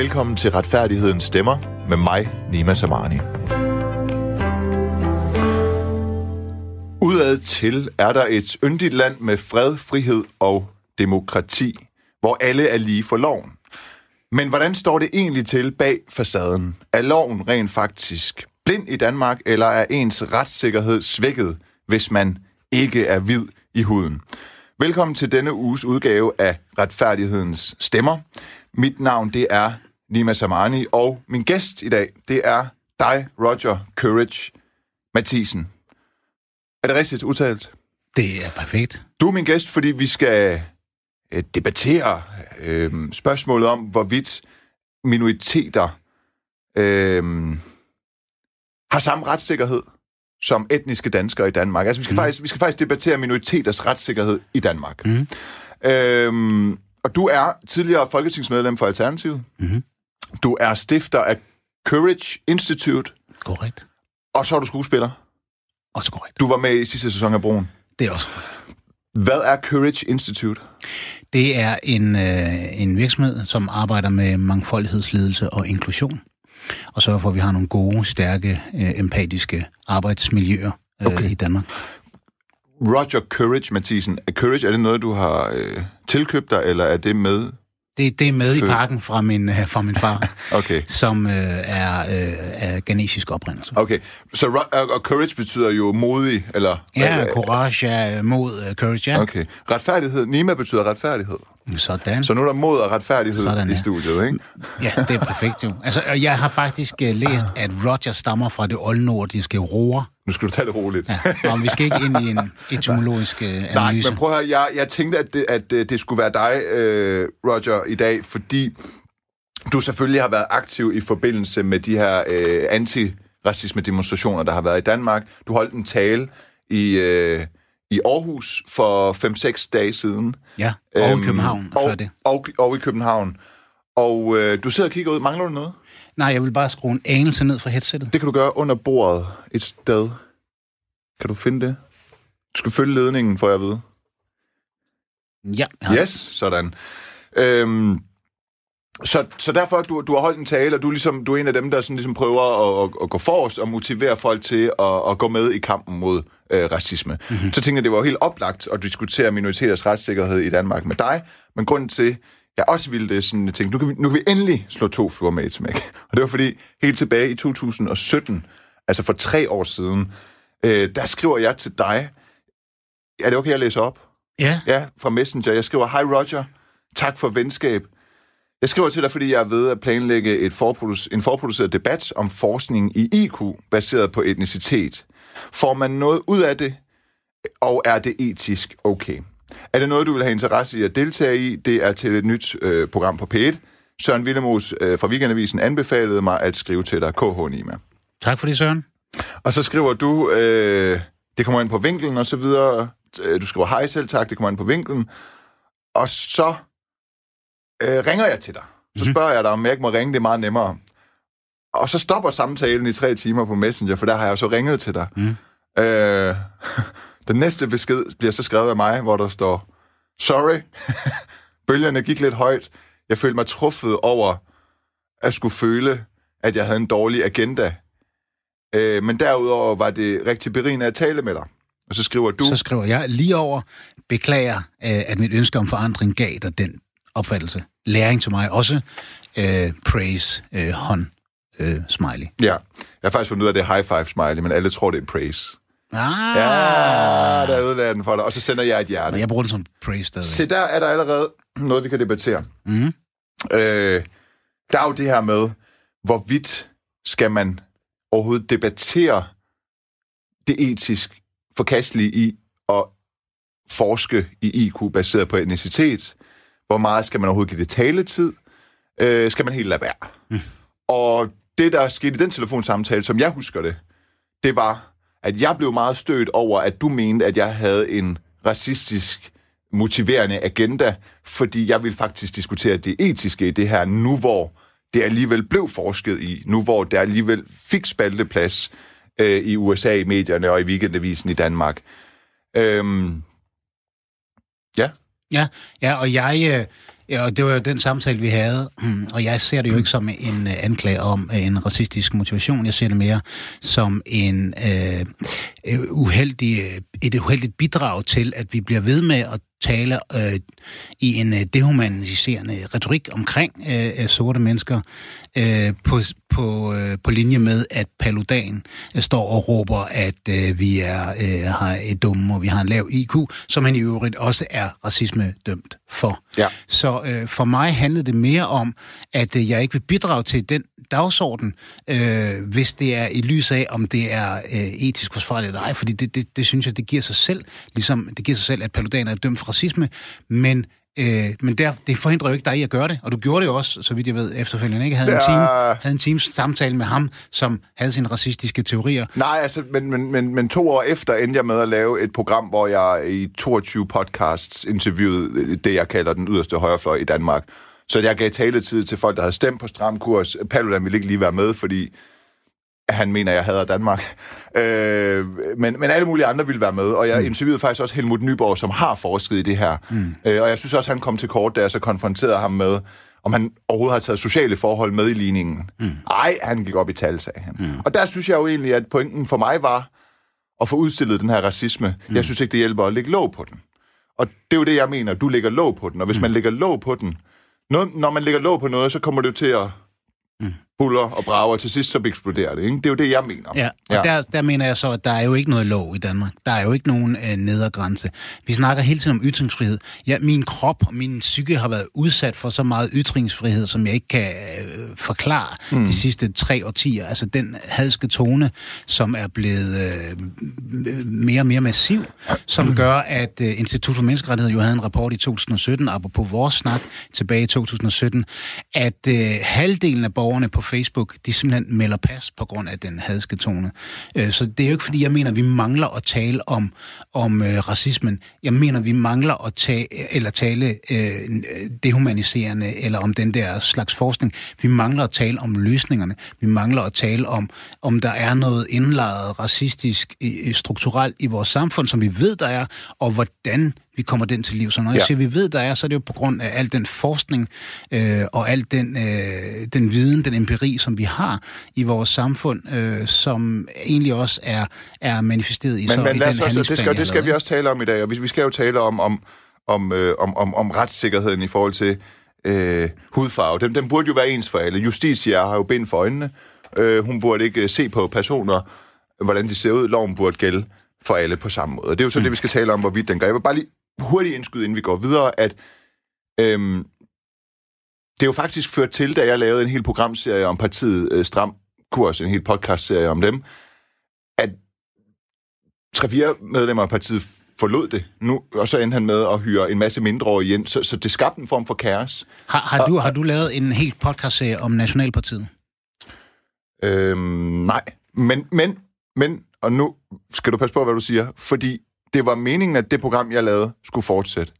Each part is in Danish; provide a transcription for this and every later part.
Velkommen til Retfærdighedens Stemmer med mig, Nima Samani. Udad til er der et yndigt land med fred, frihed og demokrati, hvor alle er lige for loven. Men hvordan står det egentlig til bag facaden? Er loven rent faktisk blind i Danmark, eller er ens retssikkerhed svækket, hvis man ikke er hvid i huden? Velkommen til denne uges udgave af Retfærdighedens Stemmer. Mit navn det er Nima Samani, og min gæst i dag, det er dig, Roger Courage Mathisen. Er det rigtigt udtalt? Det er perfekt. Du er min gæst, fordi vi skal øh, debattere øh, spørgsmålet om, hvorvidt minoriteter øh, har samme retssikkerhed som etniske danskere i Danmark. Altså, vi skal, mm. faktisk, vi skal faktisk debattere minoriteters retssikkerhed i Danmark. Mm. Øh, og du er tidligere folketingsmedlem for Alternativet. Mm. Du er stifter af Courage Institute. Korrekt. Og så er du skuespiller. Også korrekt. Du var med i sidste sæson af Broen. Det er også korrekt. Hvad er Courage Institute? Det er en, øh, en virksomhed, som arbejder med mangfoldighedsledelse og inklusion. Og sørger for, at vi har nogle gode, stærke, øh, empatiske arbejdsmiljøer øh, okay. i Danmark. Roger Courage, Mathisen. Er Courage, er det noget, du har øh, tilkøbt dig, eller er det med det, det er med Fø. i pakken fra min, øh, fra min far, okay. som øh, er øh, af genetisk oprindelse. Okay, så og courage betyder jo modig, eller? Ja, courage er mod uh, courage, ja. Okay. Retfærdighed, Nima betyder retfærdighed. Sådan. Så nu er der mod og retfærdighed Sådan, ja. i studiet, ikke? Ja, det er perfekt jo. Altså, jeg har faktisk uh, læst, at Roger stammer fra det oldnordiske roer. Nu skal du tage det roligt. Ja, og vi skal ikke ind i en etymologisk uh, analyse. Nej, men prøv at høre, jeg, jeg tænkte, at det, at det skulle være dig, uh, Roger, i dag, fordi du selvfølgelig har været aktiv i forbindelse med de her uh, anti-racisme-demonstrationer, der har været i Danmark. Du holdt en tale i... Uh, i Aarhus for 5-6 dage siden. Ja, og øhm, i København og, før det. Og, og i København. Og øh, du sidder og kigger ud. Mangler du noget? Nej, jeg vil bare skrue en anelse ned fra headsettet. Det kan du gøre under bordet et sted. Kan du finde det? Du skal følge ledningen, får jeg ved. Ja. Yes, sådan. Øhm, så, så derfor, du, du har holdt en tale, og du er, ligesom, du er en af dem, der sådan ligesom prøver at, at, at gå forrest og motivere folk til at, at gå med i kampen mod øh, racisme. Mm-hmm. Så tænkte jeg, det var helt oplagt at diskutere minoriteters retssikkerhed i Danmark med dig, men grunden til, jeg også ville det, sådan, jeg tænkte, nu kan, vi, nu kan vi endelig slå to fluer med et smæk. Og det var fordi, helt tilbage i 2017, altså for tre år siden, øh, der skriver jeg til dig, er det okay, at læse op? Ja. Ja, fra Messenger. Jeg skriver, hej Roger, tak for venskab. Jeg skriver til dig, fordi jeg er ved at planlægge et forproduc- en forproduceret debat om forskning i IQ, baseret på etnicitet. Får man noget ud af det, og er det etisk okay? Er det noget, du vil have interesse i at deltage i? Det er til et nyt øh, program på P1. Søren Willemus øh, fra Weekendavisen anbefalede mig at skrive til dig, KH Nima. Tak for det, Søren. Og så skriver du, øh, det kommer ind på vinklen og så videre. Øh, du skriver hej selv, tak, det kommer ind på vinklen. Og så øh, ringer jeg til dig. Så mhm. spørger jeg dig, om jeg ikke må ringe, det er meget nemmere. Og så stopper samtalen i tre timer på Messenger, for der har jeg jo så ringet til dig. Mm. Øh, den næste besked bliver så skrevet af mig, hvor der står, sorry, bølgerne gik lidt højt. Jeg følte mig truffet over at skulle føle, at jeg havde en dårlig agenda. Øh, men derudover var det rigtig berigende at tale med dig. Og så skriver du... Så skriver jeg lige over, beklager, øh, at mit ønske om forandring gav dig den opfattelse. Læring til mig også. Øh, praise, øh, hånd, øh, smiley. Ja, jeg har faktisk fundet ud af, at det er high five smiley, men alle tror, det er praise. Ah. Ja, der udlader den for dig. Og så sender jeg et hjerte. Men jeg bruger den som praise stadig. Se, der er der allerede noget, vi kan debattere. Mm. Øh, der er jo det her med, hvorvidt skal man overhovedet debattere det etisk forkastelige i at forske i IQ baseret på etnicitet, hvor meget skal man overhovedet give det taletid? Øh, skal man helt lade være? Mm. Og det, der skete i den telefonsamtale, som jeg husker det, det var, at jeg blev meget stødt over, at du mente, at jeg havde en racistisk motiverende agenda, fordi jeg ville faktisk diskutere det etiske i det her, nu hvor det alligevel blev forsket i, nu hvor det alligevel fik spalteplads øh, i USA, i medierne og i weekendavisen i Danmark. Øhm, ja. Ja, og jeg, øh, Ja, og det var jo den samtale, vi havde, og jeg ser det jo ikke som en øh, uh, anklage om uh, en racistisk motivation. Jeg ser det mere som en uh, uheldig, et uheldigt bidrag til, at vi bliver ved med at tale øh, i en øh, dehumaniserende retorik omkring øh, sorte mennesker øh, på, på, øh, på linje med, at Paludan øh, står og råber, at øh, vi er øh, har et dumme, og vi har en lav IQ, som han i øvrigt også er racisme dømt for. Ja. Så øh, for mig handlede det mere om, at øh, jeg ikke vil bidrage til den dagsorden, øh, hvis det er i lys af, om det er øh, etisk forsvarligt eller ej, fordi det, det, det synes jeg, det giver sig selv, ligesom det giver sig selv, at Paludan er dømt for racisme, men Øh, men der, det forhindrer jo ikke dig i at gøre det, og du gjorde det jo også, så vidt jeg ved, efterfølgende, ikke? Havde, en, time, havde en times samtale med ham, som havde sine racistiske teorier. Nej, altså, men, men, men, men to år efter endte jeg med at lave et program, hvor jeg i 22 podcasts interviewede det, jeg kalder den yderste højrefløj i Danmark. Så jeg gav taletid til folk, der havde stemt på stram kurs. Paludan ville ikke lige være med, fordi han mener, jeg hader Danmark. Øh, men, men alle mulige andre ville være med, og jeg mm. interviewede faktisk også Helmut Nyborg, som har forsket i det her. Mm. Øh, og jeg synes også, han kom til kort, da jeg så konfronterede ham med, om han overhovedet har taget sociale forhold med i ligningen. Mm. Ej, han gik op i tal, sagde han. Mm. Og der synes jeg jo egentlig, at pointen for mig var at få udstillet den her racisme. Mm. Jeg synes ikke, det hjælper at lægge låg på den. Og det er jo det, jeg mener. Du lægger låg på den, og hvis mm. man lægger låg på den, noget, når man lægger låg på noget, så kommer det jo til at mm. Buller og brager, og til sidst så eksploderer det. Ikke? Det er jo det, jeg mener. Ja, og ja. Der, der mener jeg så, at der er jo ikke noget lov i Danmark. Der er jo ikke nogen øh, nedergrænse. Vi snakker hele tiden om ytringsfrihed. Ja, min krop og min psyke har været udsat for så meget ytringsfrihed, som jeg ikke kan øh, forklare mm. de sidste tre årtier. Altså den hadske tone, som er blevet øh, mere og mere massiv, som mm. gør, at øh, Institut for Menneskerettighed jo havde en rapport i 2017, apropos vores snak tilbage i 2017, at øh, halvdelen af borgerne på Facebook, de simpelthen melder pas på grund af den hadske tone. Øh, så det er jo ikke, fordi jeg mener, at vi mangler at tale om, om øh, racismen. Jeg mener, at vi mangler at tale, eller tale øh, dehumaniserende, eller om den der slags forskning. Vi mangler at tale om løsningerne. Vi mangler at tale om, om der er noget indlejret racistisk strukturelt i vores samfund, som vi ved, der er, og hvordan vi kommer den til liv. Så når jeg ja. siger, vi ved, der er, så er det jo på grund af al den forskning øh, og al den, øh, den viden, den empiri, som vi har i vores samfund, øh, som egentlig også er, er manifesteret i, men, så, men, i den også, det skal, det skal vi også tale om i dag, og vi, vi skal jo tale om, om, om, øh, om, om, om retssikkerheden i forhold til øh, hudfarve. Den, den burde jo være ens for alle. Justitia har jo bind for øjnene. Øh, hun burde ikke se på personer, hvordan de ser ud. Loven burde gælde for alle på samme måde. Og det er jo så mm. det, vi skal tale om, hvorvidt den gør. Jeg vil bare lige hurtigt indskyde, inden vi går videre, at øhm, det er jo faktisk ført til, da jeg lavede en hel programserie om partiet øh, Stram Kurs, en hel podcastserie om dem, at tre medlemmer af partiet forlod det nu, og så endte han med at hyre en masse mindreårige ind, så, så det skabte en form for kaos. Har, har, du, har du lavet en helt podcastserie om Nationalpartiet? Øhm, nej, men, men, men, og nu skal du passe på, hvad du siger, fordi det var meningen, at det program, jeg lavede, skulle fortsætte.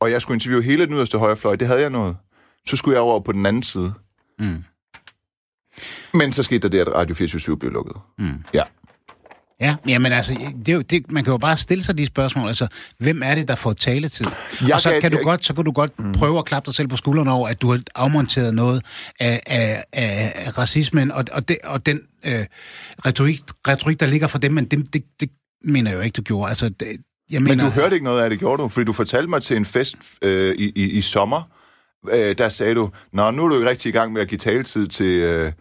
Og jeg skulle interviewe hele den yderste højrefløj. Det havde jeg noget. Så skulle jeg over på den anden side. Mm. Men så skete der det, at Radio 24 blev lukket. Mm. Ja. Ja, jamen altså, det, er det, man kan jo bare stille sig de spørgsmål. Altså, hvem er det, der får taletid? Jeg og så kan, kan du jeg, godt, så kan du godt mm. prøve at klappe dig selv på skuldrene over, at du har afmonteret noget af, af, af racismen og, og, det, og den øh, retorik, retorik, der ligger for dem, men det, det, det mener jeg jo ikke, du gjorde. Altså, det, jeg mener, men du hørte ikke noget af det, gjorde du? Fordi du fortalte mig til en fest øh, i, i, i sommer, øh, der sagde du, Nå, nu er du ikke rigtig i gang med at give taletid til... Øh,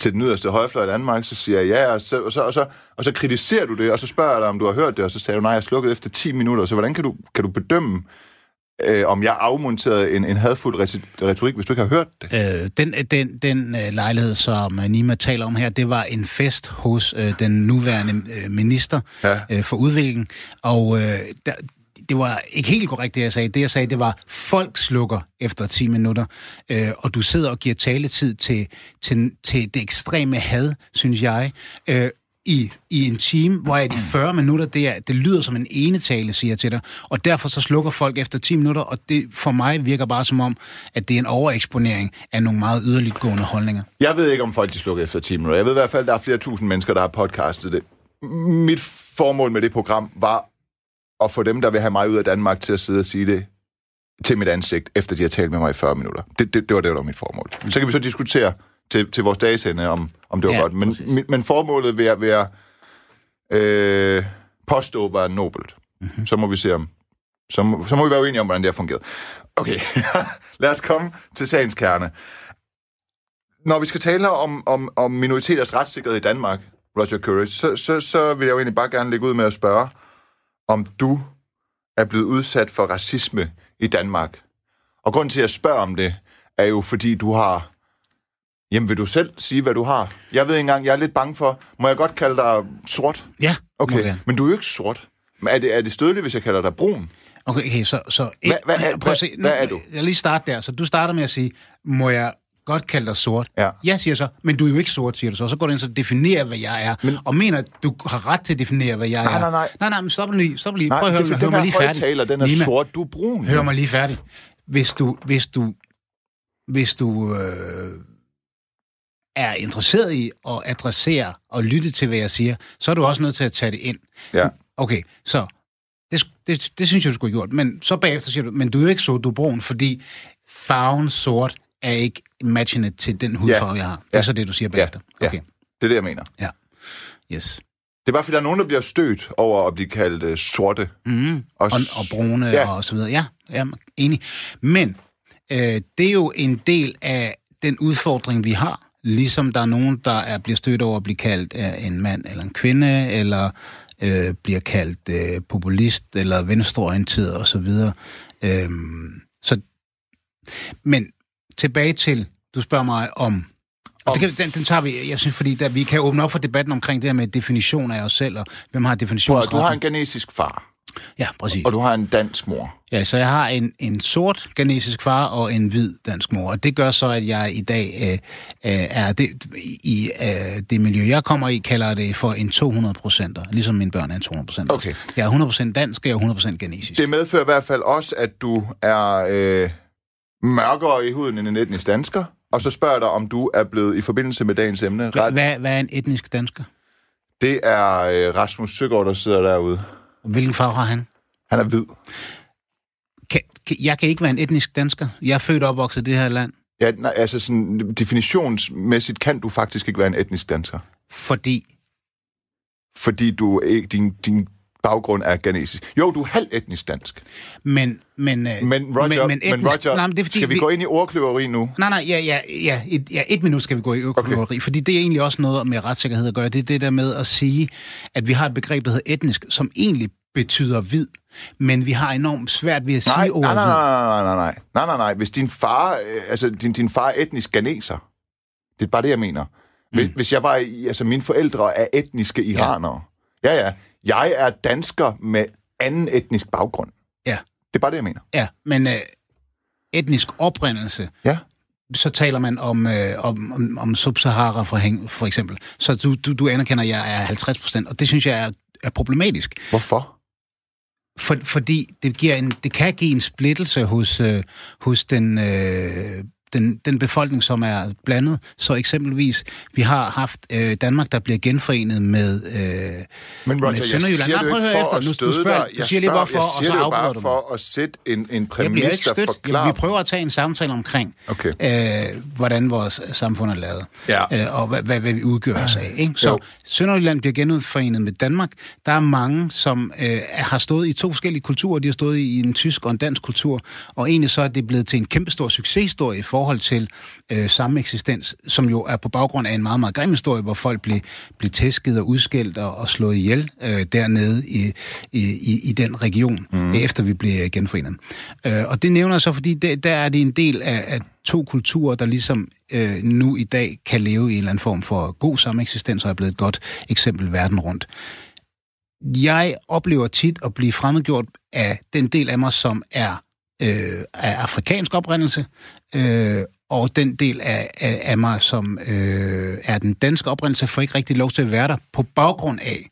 til den yderste højfløj i Danmark, så siger jeg ja, og så, og, så, og, så, og så kritiserer du det, og så spørger jeg dig, om du har hørt det, og så siger du, nej, jeg slukkede efter 10 minutter, så hvordan kan du, kan du bedømme, øh, om jeg afmonterede en, en hadfuld retorik, hvis du ikke har hørt det? Øh, den den, den øh, lejlighed, som Nima taler om her, det var en fest hos øh, den nuværende øh, minister ja. øh, for udvikling, og øh, der, det var ikke helt korrekt, det jeg sagde. Det jeg sagde, det var, folk slukker efter 10 minutter, øh, og du sidder og giver taletid til, til, til det ekstreme had, synes jeg. Øh, i, i en time, hvor jeg de 40 minutter, det, er, det lyder som en enetale, siger jeg til dig. Og derfor så slukker folk efter 10 minutter, og det for mig virker bare som om, at det er en overeksponering af nogle meget yderligt gående holdninger. Jeg ved ikke, om folk de slukker efter 10 minutter. Jeg ved i hvert fald, at der er flere tusind mennesker, der har podcastet det. Mit formål med det program var at få dem, der vil have mig ud af Danmark, til at sidde og sige det til mit ansigt, efter de har talt med mig i 40 minutter. Det, det, det var det, der var mit formål. Så kan vi så diskutere til, til vores dages ende, om, om det var Ja, godt. Men, men, men formålet jeg, vil jeg øh, påstå var nobelt. Mhm. Mm-hmm. Så må vi se om... Så må, så må vi være uenige om, hvordan det har fungeret. Okay, lad os komme til sagens kerne. Når vi skal tale om, om, om minoriteters retssikkerhed i Danmark, Roger Courage, så, så, så vil jeg jo egentlig bare gerne lægge ud med at spørge, om du er blevet udsat for racisme i Danmark. Og grunden til, at jeg spørger om det, er jo, fordi du har... Jamen, vil du selv sige, hvad du har? Jeg ved ikke engang, jeg er lidt bange for... Må jeg godt kalde dig sort? Ja, Okay, jeg. men du er jo ikke sort. Men er det, er det stødeligt, hvis jeg kalder dig brun? Okay, okay så... så Hvad- hvad er- prøv at se, hvad- hvad er du? Jeg lige starte der. Så du starter med at sige, må jeg godt kalde dig sort? Ja. Jeg siger så, men du er jo ikke sort, siger du så. Så går du ind og definerer, hvad jeg er. Men, og mener, at du har ret til at definere, hvad jeg Nej, er. nej, nej. Nej, nej, men stop lige. Stop lige. Nej, Prøv at det høre, fordi hør mig lige færdig. højtaler, den er Nima, sort, du er brun. Hør mig lige færdig. Hvis du, hvis du, hvis du øh, er interesseret i at adressere og lytte til, hvad jeg siger, så er du også nødt til at tage det ind. Ja. Okay, så det, det, det synes jeg, du skulle have gjort. Men så bagefter siger du, men du er jo ikke sort, du er brun, fordi farven sort er ikke matchende til den hudfarve, jeg har. Det er Ja. så det, du siger Ja, bagefter. ja. Okay, Det er det, jeg mener. yes. Det er bare, fordi der er nogen, der bliver stødt over at blive kaldt uh, sorte. Mm. Og, Og, og brune Ja. ja. og så videre. Ja, ja enig. Men øh, det er jo en del af den udfordring, vi har. Ligesom der er nogen, der er, bliver stødt over at blive kaldt øh, en mand eller en kvinde, eller øh, bliver kaldt øh, populist eller venstreorienteret osv. Øhm, så, men tilbage til, du spørger mig om... Og det kan, den, den tager vi, jeg synes, fordi der, vi kan åbne op for debatten omkring det her med definition af os selv, og hvem har definitionsretten. du har en genetisk far, Ja, præcis. og du har en dansk mor. Ja, så jeg har en, en sort ghanesisk far og en hvid dansk mor, og det gør så, at jeg i dag øh, øh, er det, i øh, det miljø, jeg kommer i, kalder det for en 200 procenter, ligesom mine børn er en 200 procenter. Okay. Jeg er 100 procent dansk, og jeg er 100 procent ghanesisk. Det medfører i hvert fald også, at du er øh, mørkere i huden end en etnisk dansker. Og så spørger jeg dig, om du er blevet i forbindelse med dagens emne. Ret, hvad, hvad er en etnisk dansker? det er øh, Rasmus Søgaard, der sidder derude. Hvilken farve har han? Han er hvid. Kan, kan, jeg kan ikke være en etnisk dansker. Jeg er født og opvokset i det her land, Ja, nej, altså sådan, definitionsmæssigt kan du faktisk ikke være en etnisk dansker. fordi... Fordi du din, din baggrund er ghanesisk. Jo, du er halv etnisk dansk. Men, men, øh, Men Roger, men, men etnisk- Roger nej, men det er, fordi skal vi, gå ind i ordkløveri nu? Nej, nej, ja, ja, ja, et, ja, et minut skal vi gå i økonomi, okay. fordi det er egentlig også noget med retssikkerhed at gøre. Det er det der med at sige, at vi har et begreb, der hedder etnisk, som egentlig betyder hvid, men vi har enormt svært ved at sige Nej, ordet nej, nej, nej, nej, nej, nej, nej, nej. Hvis din far, øh, altså din, din far er etnisk ganeser, det er bare det, jeg mener. Hvis, mm. hvis jeg var i, altså mine forældre er etniske iranere. Ja. ja, ja. Jeg er dansker med anden etnisk baggrund. Ja, Det er bare det, jeg mener. ja, men øh, etnisk oprindelse, Ja. så taler man om, øh, om, om, om Sub-Sahara for, for eksempel. Så du, du, du anerkender, at jeg er 50 procent, og det synes jeg er, er problematisk. Hvorfor? For, fordi det, giver en, det kan give en splittelse hos, øh, hos den, øh, den, den befolkning, som er blandet. Så eksempelvis, vi har haft øh, Danmark, der bliver genforenet med... Øh, Men Roger, med jeg Sønderjylland. siger Nej, høre for efter. Nu- du spørger- dig. du Jeg siger lige hvorfor, jeg og så afbryder bare du mig. for at sætte en, en jeg præmis, bliver ikke der forklarer... Vi prøver at tage en samtale omkring, Okay. øh, hvordan vores samfund er lavet, Ja. øh, og hvad, hvad, hvad vi udgør os af. Ikke? Så Jo. Sønderjylland bliver genudforenet med Danmark. Der er mange, som øh, har stået i to forskellige kulturer. De har stået i en tysk og en dansk kultur, og egentlig så er det blevet til en kæmpestor succeshistorie i forhold til øh, samme eksistens, som jo er på baggrund af en meget, meget grim historie, hvor folk blev, blev tæsket og udskældt og, og slået ihjel øh, dernede i, i, i, den region, mm. efter vi blev genforenet. Øh, og det nævner jeg så, fordi det, der er det en del af, af to kulturer, der ligesom øh, nu i dag kan leve i en eller anden form for god sameksistens, og er blevet et godt eksempel verden rundt. Jeg oplever tit at blive fremmedgjort af den del af mig, som er øh, af afrikansk oprindelse, øh, og den del af, af, af mig, som øh, er den danske oprindelse, får ikke rigtig lov til at være der på baggrund af,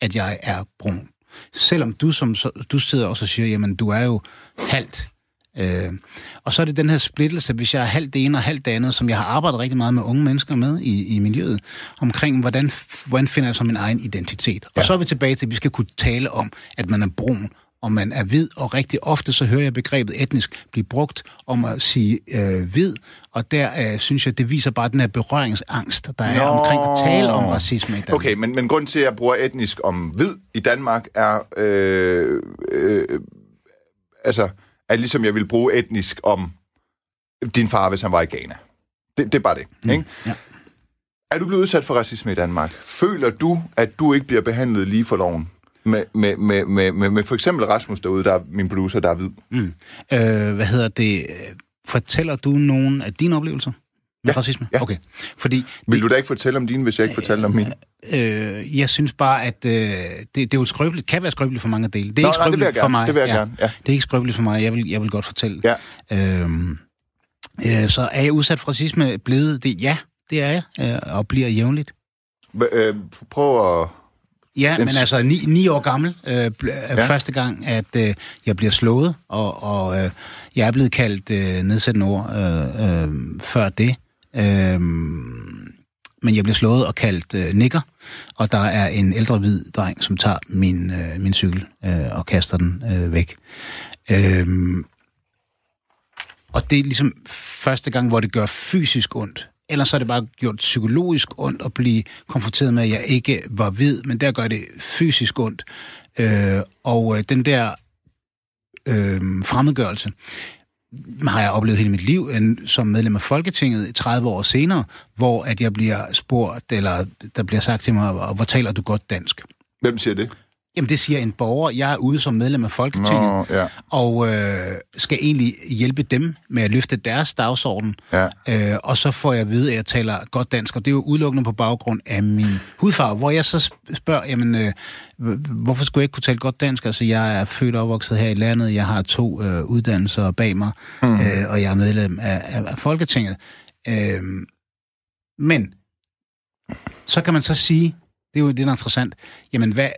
at jeg er brun. Selvom du, som, du sidder også og siger, jamen du er jo halvt. Øh, og så er det den her splittelse, hvis jeg er halvt det ene og halvt det andet, som jeg har arbejdet rigtig meget med unge mennesker med i, i miljøet, omkring hvordan, hvordan finder jeg så min egen identitet. Og så er vi tilbage til, at vi skal kunne tale om, at man er brun om man er hvid, og rigtig ofte så hører jeg begrebet etnisk blive brugt om at sige øh, hvid, og der øh, synes jeg, det viser bare den her berøringsangst, der er Nå. omkring at tale om racisme i Danmark. Okay, men, men grunden til, at jeg bruger etnisk om hvid i Danmark, er, øh, øh, altså, er ligesom jeg vil bruge etnisk om din far, hvis han var i Ghana. Det, det er bare det, mm. ikke? ja. Er du blevet udsat for racisme i Danmark? Føler du, at du ikke bliver behandlet lige for loven? Med, med, med, med, med, med for eksempel Rasmus derude, der er min producer, der er hvid. Mm. Øh, hvad hedder det? Fortæller du nogen af dine oplevelser med Ja, racisme? ja. Okay. Fordi Vil du da ikke fortælle om dine, hvis jeg ikke fortæller om mine? øh, jeg synes bare, at øh, det, det er jo skrøbeligt, kan være skrøbeligt for mange dele. Det er Nå, ikke nej, det skrøbeligt for mig. Det vil jeg gerne, ja. Det er ikke skrøbeligt for mig. Jeg vil, jeg vil godt fortælle. Ja. Øhm, øh, så er jeg udsat for racisme blevet det? Ja, det er jeg, øh, og bliver jævnligt. H- øh, prøv at... Ja, Den men altså ni, ni år gammel øh, er Ja. første gang, at øh, jeg bliver slået, og, og øh, jeg er blevet kaldt øh, nedsættende ord øh, øh, før det. Øh, men jeg bliver slået og kaldt øh, nikker, og der er en ældre hvid dreng, som tager min, øh, min cykel øh, og kaster den øh, væk. Øh, og det er ligesom første gang, hvor det gør fysisk ondt. Ellers så er det bare gjort psykologisk ondt at blive konfronteret med, at jeg ikke var hvid, men der gør det fysisk ondt. Øh, og øh, den der øh, fremmedgørelse har jeg oplevet hele mit liv en, som medlem af Folketinget 30 år senere, hvor at jeg bliver spurgt, eller der bliver sagt til mig, hvor taler du godt dansk? Hvem siger det? Jamen det siger en borger. Jeg er ude som medlem af Folketinget, Nå, ja. og øh, skal egentlig hjælpe dem med at løfte deres dagsorden. Ja. Øh, og så får jeg at vide, at jeg taler godt dansk, og det er jo udelukkende på baggrund af min hudfarve, hvor jeg så spørger, jamen, øh, hvorfor skulle jeg ikke kunne tale godt dansk? Altså, jeg er født og opvokset her i landet, jeg har to øh, uddannelser bag mig, mm. øh, og jeg er medlem af, af, af Folketinget. Øh, men, så kan man så sige, det er jo det, der er interessant, jamen, hvad,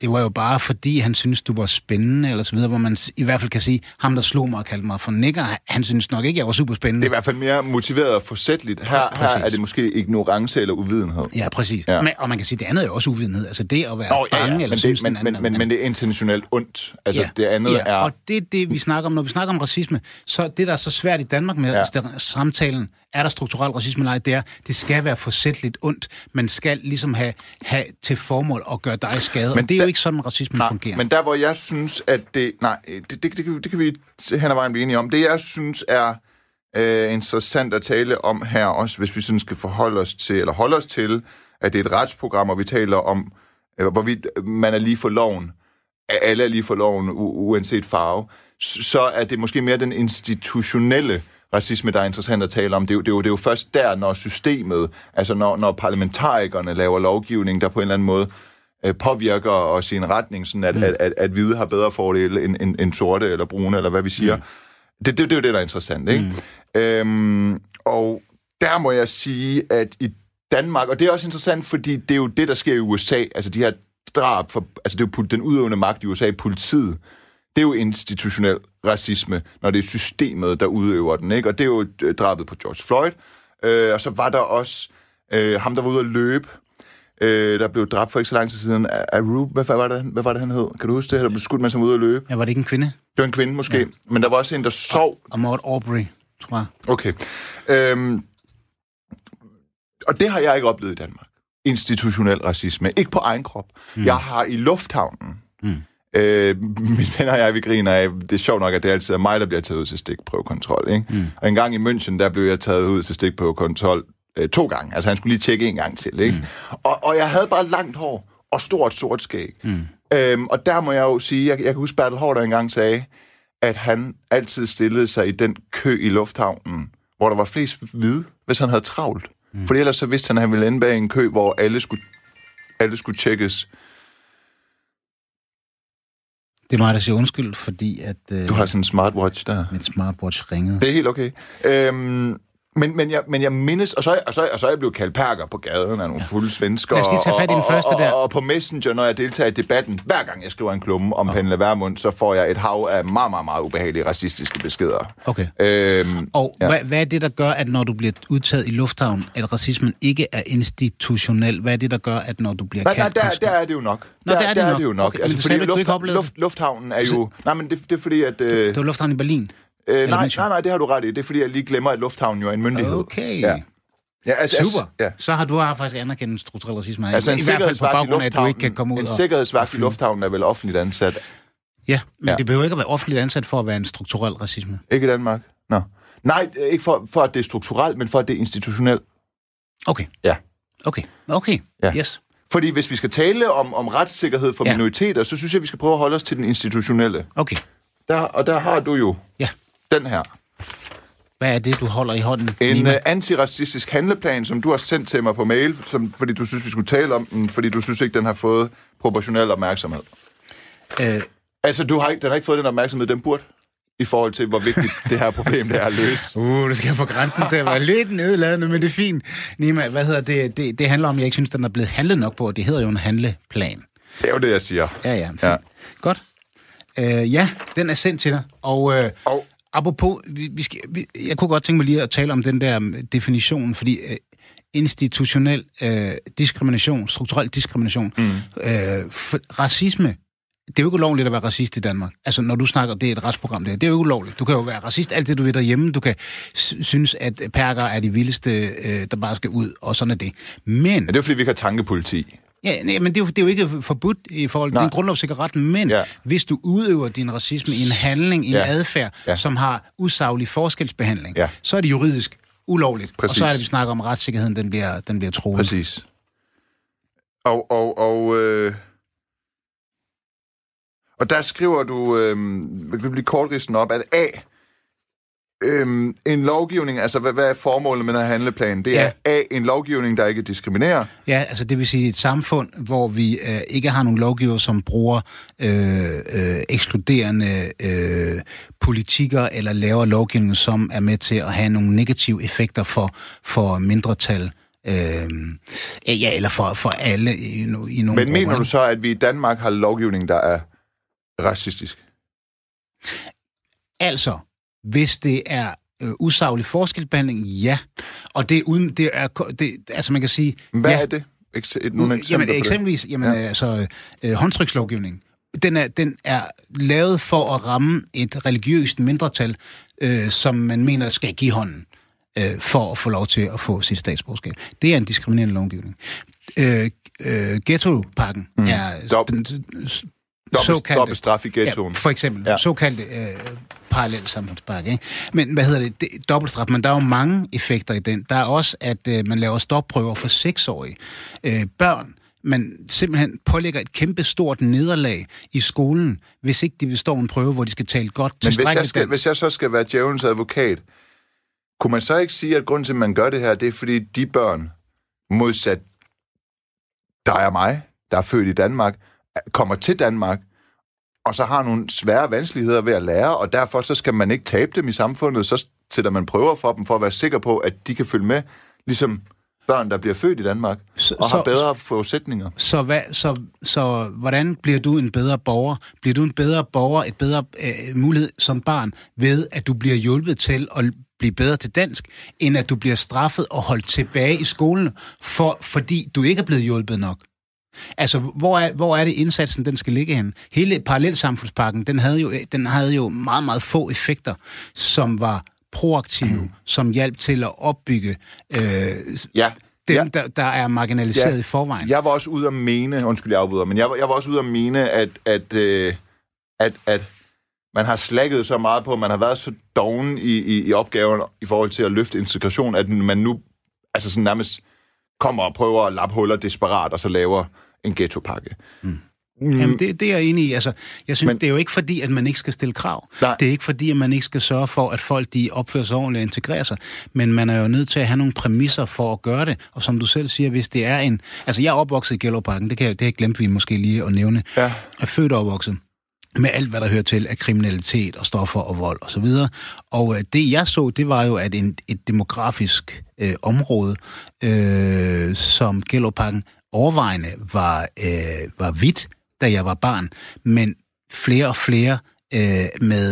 det, var jo bare fordi, han synes du var spændende, eller så videre, hvor man i hvert fald kan sige, ham der slog mig og kaldte mig for nigger, han synes nok ikke, jeg var super spændende. Det er i hvert fald mere motiveret og forsætligt. Her, her Præcis. er det måske ignorance eller uvidenhed. Ja, præcis. Ja. Ja. Men, og man kan sige, det andet er jo også uvidenhed. Altså det at være Nå, ja, bange, ja. eller Men, synes det, men, den men, anden men, men det er intentionelt ondt. Altså, ja. det andet ja, er... og det er det, vi snakker om. Når vi snakker om racisme, så det, der er så svært i Danmark med Ja. ja. samtalen, er der strukturel racisme eller ej, det er, det skal være forsætligt ondt. Man skal ligesom have, have til formål at gøre dig skade. Men og det er der- jo ikke sådan, racismen Nej, fungerer. men der, hvor jeg synes, at det... Nej, det, det, det, kan- det kan vi hen ad vejen blive enige om. Det, jeg synes er øh, interessant at tale om her, også hvis vi sådan skal forholde os til, eller holde os til, at det er et retsprogram, og vi taler om, øh, hvorvidt man er lige for loven, alle er lige for loven, u- uanset farve, så er det måske mere den institutionelle racisme, der er interessant at tale om. Det er jo, det er jo, det er jo først der, når systemet, altså når, når parlamentarikerne laver lovgivning, der på en eller anden måde øh, påvirker os i en retning, sådan at, mm. at, at, at hvide har bedre fordele end, end, end sorte eller brune, eller hvad vi siger. Mm. Det, det, det er jo det, der er interessant, ikke? Mm. Øhm, og der må jeg sige, at i Danmark, og det er også interessant, fordi det er jo det, der sker i USA, altså de her drab, for, altså det er jo den udøvende magt i USA, politiet, det er jo institutionel racisme, når det er systemet, der udøver den, ikke? Og det er jo øh, drabet på George Floyd, øh, og så var der også øh, ham, der var ude at løbe, øh, der blev dræbt for ikke så lang tid siden af Aru, hvad, hvad, var det, hvad var det, han hed? Kan du huske det? Der blev skudt, mens han var ude at løbe. Ja, var det ikke en kvinde? Det var en kvinde måske, ja. men der var også en, der sov Og Maud Aubrey, tror jeg. Okay. Øhm, og det har jeg ikke oplevet i Danmark. Institutionel racisme. Ikke på egen krop. Mm. Jeg har i lufthavnen... Mm. Øh, mine venner og jeg, vi griner af, det er sjovt nok, at det altid er mig, der bliver taget ud til stikprøvekontrol. Ikke? Mm. Og en gang i München, der blev jeg taget ud til stikprøvekontrol øh, to gange. Altså han skulle lige tjekke en gang til. Ikke? Mm. Og, og jeg havde bare langt hår og stort sort skæg. Mm. Øhm, og der må jeg jo sige, jeg, jeg kan huske Bertel Hård, der engang sagde, at han altid stillede sig i den kø i lufthavnen, hvor der var flest hvide, hvis han havde travlt. Mm. Fordi ellers så vidste han, at han ville ende bag en kø, hvor alle skulle, alle skulle tjekkes. Det er mig, der siger undskyld, fordi at øh, Du har sådan en smartwatch der. mit smartwatch ringede. Det er helt okay. Øhm, Men, men, jeg, men jeg mindes, og så, er- og, så, og så er jeg blevet kaldt perker på gaden af nogle ja. fulde svensker. Lad os lige tage fat i den og, første og, der. Og, og, på Messenger, når jeg deltager i debatten, hver gang jeg skriver en klumme om ja. Pernille Vermund, så får jeg et hav af meget, meget, meget ubehagelige racistiske beskeder. Okay. Øhm, Og Ja. hvad, hvad er det, der gør, at når du bliver udtaget i lufthavnen, at racismen ikke er institutionel? Hvad er det, der gør, at når du bliver Nej, nej, kaldt... der, konsekvent- der er det jo nok. Nå, der, der er det der er nok. det jo nok. Okay, men altså, det fordi luft, luft, lufthavnen er jo... Nej, men det, det er fordi, at... Øh, Det var lufthavnen i Berlin. Øh, nej, nej, nej, det har du ret i. Det er fordi, jeg lige glemmer, at lufthavnen jo er en myndighed. Okay. Ja. Ja, altså, Super. Altså, ja. Så har du faktisk anerkendt strukturel racisme. Altså en I hvert fald på baggrund af, at du ikke kan komme ud en og... sikkerhedsvagt i lufthavnen er vel offentligt ansat. Ja, men Ja. det behøver ikke at være offentligt ansat for at være en strukturel racisme. Ikke i Danmark? Nå. Nej, ikke for, for at det er strukturelt, men for at det er institutionelt. Okay. Ja. Okay. Okay. Ja. Yes. Fordi hvis vi skal tale om, om retssikkerhed for. Ja. minoriteter, så synes jeg, vi skal prøve at holde os til den institutionelle. Okay. Der, og der har du jo Ja. Den her. Hvad er det, du holder i hånden, En Nima? uh, antiracistisk handleplan, som du har sendt til mig på mail, som, fordi du synes, vi skulle tale om den, fordi du synes ikke, den har fået proportionel opmærksomhed. Øh, Altså, du har ikke, den har ikke fået den opmærksomhed, den burde, i forhold til, hvor vigtigt det her problem det er at løse. Uh, du skal på grænsen til at være lidt nedladende, men det er fint. Nima, hvad hedder det? det? Det handler om, at jeg ikke synes, den er blevet handlet nok på, det hedder jo en handleplan. Det er jo det, jeg siger. Ja, ja. Fint. Ja. Godt. Øh, ja, den er sendt til dig. Og, øh, Og- apropos, vi, vi skal, vi, jeg kunne godt tænke mig lige at tale om den der um, definition, fordi øh, institutionel øh, diskrimination, strukturel diskrimination, mm. øh, for, racisme, det er jo ikke ulovligt at være racist i Danmark. Altså, når du snakker, det er et retsprogram, det, her, det er jo ikke ulovligt. Du kan jo være racist alt det, du vil derhjemme. Du kan synes, at perker er de vildeste, øh, der bare skal ud, og sådan er det. Men... Ja, det er fordi, vi ikke har tankepoliti. Ja, nej, men det er, jo, det er jo ikke forbudt i forhold til din grundlovssikker ret, men Ja. hvis du udøver din racisme i en handling, i en Ja. adfærd, Ja. som har usaglig forskelsbehandling, Ja. så er det juridisk ulovligt. Præcis. Og så er det, vi snakker om, at retssikkerheden den bliver, den bliver troet. Præcis. Og, og, og, øh, og der skriver du, øh, vi kan blive kortristen op, at A, øh, en lovgivning, altså hvad, hvad er formålet med den her handleplan? Det er Ja. A, en lovgivning, der ikke diskriminerer. Ja, altså det vil sige et samfund, hvor vi øh, ikke har nogen lovgiver, som bruger øh, øh, ekskluderende øh, politikker eller laver lovgivning, som er med til at have nogle negative effekter for, for mindretal. Øh, ja, eller for, for alle i, i nogle Men mener grupper, du så, at vi i Danmark har lovgivning, der er racistisk? Altså, hvis det er øh, usaglig forskelsbehandling, ja. Og det er uden, det er, det, altså man kan sige... Hvad ja, er det? Eks- et, nogle jamen, eksempler på eksempelvis, jamen, Ja. altså, øh, håndtrykslovgivning. Den er, den er lavet for at ramme et religiøst mindretal, øh, som man mener skal give hånden øh, for at få lov til at få sit statsborgerskab. Det er en diskriminerende lovgivning. Øh, øh, ghetto-pakken mm. er Dob- Dobbelt, dobbelt straf i ghettoen. Ja, for eksempel. Ja. Såkaldte øh, parallel samfundspakke. Ikke? Men hvad hedder det? det dobbeltstraf, men der er jo mange effekter i den. Der er også, at øh, man laver stopprøver for seksårige øh, børn. Man simpelthen pålægger et kæmpe stort nederlag i skolen, hvis ikke de består en prøve, hvor de skal tale godt Men hvis jeg, skal, hvis jeg så skal være djævelens advokat, kunne man så ikke sige, at grunden til, at man gør det her, det er, fordi de børn, modsat dig og mig, der er født i Danmark, kommer til Danmark, og så har nogle svære vanskeligheder ved at lære, og derfor så skal man ikke tabe dem i samfundet, så sætter man prøver for dem, for at være sikker på, at de kan følge med, ligesom børn, der bliver født i Danmark, Så- og har så- bedre forudsætninger. Så, hvad, så, så hvordan bliver du en bedre borger? Bliver du en bedre borger, et bedre øh, mulighed som barn, ved at du bliver hjulpet til at blive bedre til dansk, end at du bliver straffet og holdt tilbage i skolen, for, fordi du ikke er blevet hjulpet nok? Altså, hvor er, hvor er det indsatsen, den skal ligge hen? Hele parallelsamfundspakken, den havde jo, den havde jo meget, meget få effekter, som var proaktive, mm. som hjalp til at opbygge øh, Ja, dem, ja. der, der er marginaliseret Ja. i forvejen. Jeg var også ude at mene, undskyld jeg afbryder, men jeg var, jeg var også ude at mene, at, at, øh, at, at man har slækket så meget på, man har været så doven i, i, i opgaven i forhold til at løfte integration, at man nu altså sådan nærmest kommer og prøver at lappe huller desperat, og så laver en ghettopakke. Mm. Jamen, det, det er jeg enig i. Altså, jeg synes, Men- det er jo ikke fordi, at man ikke skal stille krav. Nej. Det er ikke fordi, at man ikke skal sørge for, at folk de opfører sig ordentligt og integrerer sig. Men man er jo nødt til at have nogle præmisser for at gøre det. Og som du selv siger, hvis det er en... Altså, jeg er opvokset i Gellerparken. Det, kan, jeg- det har jeg glemt vi måske lige at nævne. Ja. Jeg er født og opvokset. med alt, hvad der hører til af kriminalitet og stoffer og vold osv. Og, så videre. og øh, det, jeg så, det var jo, at en, et demografisk øh, område, øh, som Gellerparken overvejende var, øh, var hvidt, da jeg var barn, men flere og flere øh, med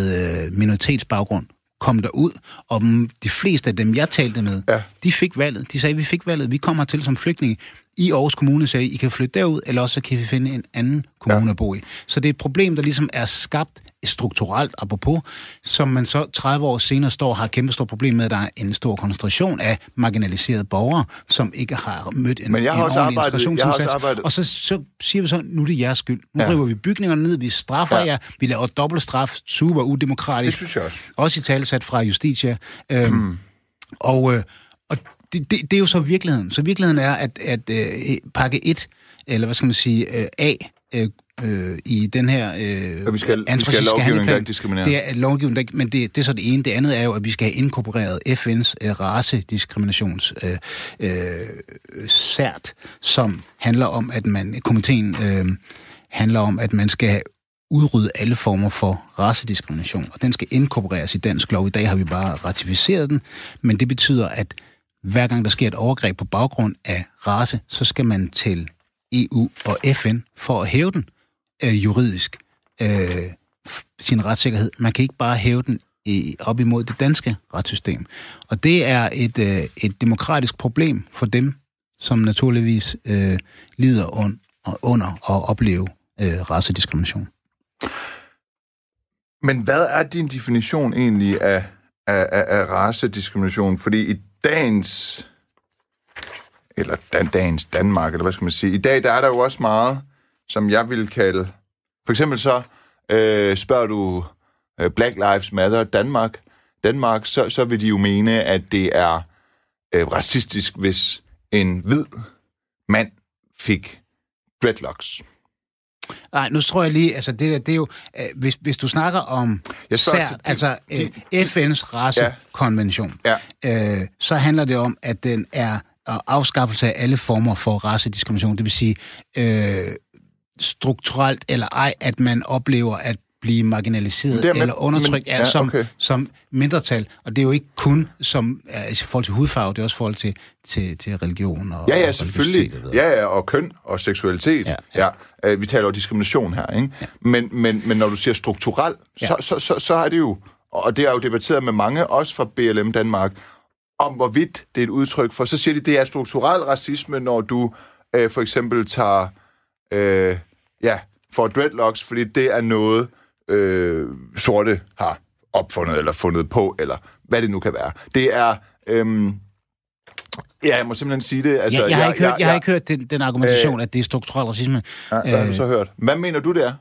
øh, minoritetsbaggrund kom derud, og de fleste af dem, jeg talte med, ja. de fik valget. De sagde, vi fik valget, vi kommer til som flygtninge i Aarhus Kommune sagde, I kan flytte derud, eller også kan vi finde en anden kommune ja. at bo i. Så det er et problem, der ligesom er skabt strukturelt, apropos, som man så 30 år senere står og har et kæmpe stort problem med, at der er en stor koncentration af marginaliserede borgere, som ikke har mødt en, Men jeg har en også ordentlig arbejdet, integrationsindsats. arbejdet. Og så, så siger vi så, nu er det jeres skyld. Nu ja. river vi bygningerne ned, vi straffer ja. jer, vi laver dobbeltstraf, super udemokratisk. Det synes jeg også. Også i talesat fra Justitia. Øhm, hmm. Og, øh, og det, det, det er jo så virkeligheden. Så virkeligheden er, at, at øh, pakke 1, eller hvad skal man sige, øh, A, øh, øh, i den her øh, og vi skal, vi skal have lovgivning, der ikke diskriminerer. Det er lovgivning, der, men det, det er så det ene. Det andet er jo, at vi skal have inkorporeret FN's øh, racediskriminations øh, øh, sært, som handler om, at man, komiteen øh, handler om, at man skal udrydde alle former for racediskrimination, og den skal inkorporeres i dansk lov. I dag har vi bare ratificeret den, men det betyder, at hver gang der sker et overgreb på baggrund af race, så skal man til EU og FN for at hæve den øh, juridisk, øh, sin retssikkerhed. Man kan ikke bare hæve den i, op imod det danske retssystem. Og det er et, øh, et demokratisk problem for dem, som naturligvis øh, lider un, under at opleve øh, racediskrimination. Men hvad er din definition egentlig af, af, af, af racediskrimination? Fordi i dagens, eller dan, dagens Danmark, eller hvad skal man sige, i dag der er der jo også meget, som jeg vil kalde, for eksempel så øh, spørger du øh, Black Lives Matter Danmark, Danmark så, så vil de jo mene, at det er øh, racistisk, hvis en hvid mand fik dreadlocks. Nej, nu tror jeg lige, altså det, det er jo, øh, hvis, hvis du snakker om sær, de, altså de, øh, FN's racekonvention, ja. Ja. Øh, så handler det om, at den er afskaffelse af alle former for racediskrimination. Det vil sige, øh, strukturelt eller ej, at man oplever, at blive marginaliseret med, eller undertrykt men, ja, som, okay. som mindretal. Og det er jo ikke kun som uh, i forhold til hudfarve, det er også i forhold til, til, til religion og Ja, ja, selvfølgelig. Ja, ja, og køn og seksualitet. Ja, ja. ja. Uh, vi taler jo diskrimination her, ikke? Ja. Men, men, men når du siger strukturel, ja. så, så, så, så er det jo, og det er jo debatteret med mange, også fra BLM Danmark, om hvorvidt det er et udtryk for, så siger de, det er strukturel racisme, når du uh, for eksempel tager, uh, ja, for dreadlocks, fordi det er noget, øh, sorte har opfundet eller fundet på, eller hvad det nu kan være. Det er... Øhm, Ja, jeg må simpelthen sige det. Altså, ja, jeg, har ikke hørt, jeg, jeg, har ikke hørt den, den argumentation, øh, at det er strukturel racisme. Ja, hvad har du så hørt? Hvad mener du, det er?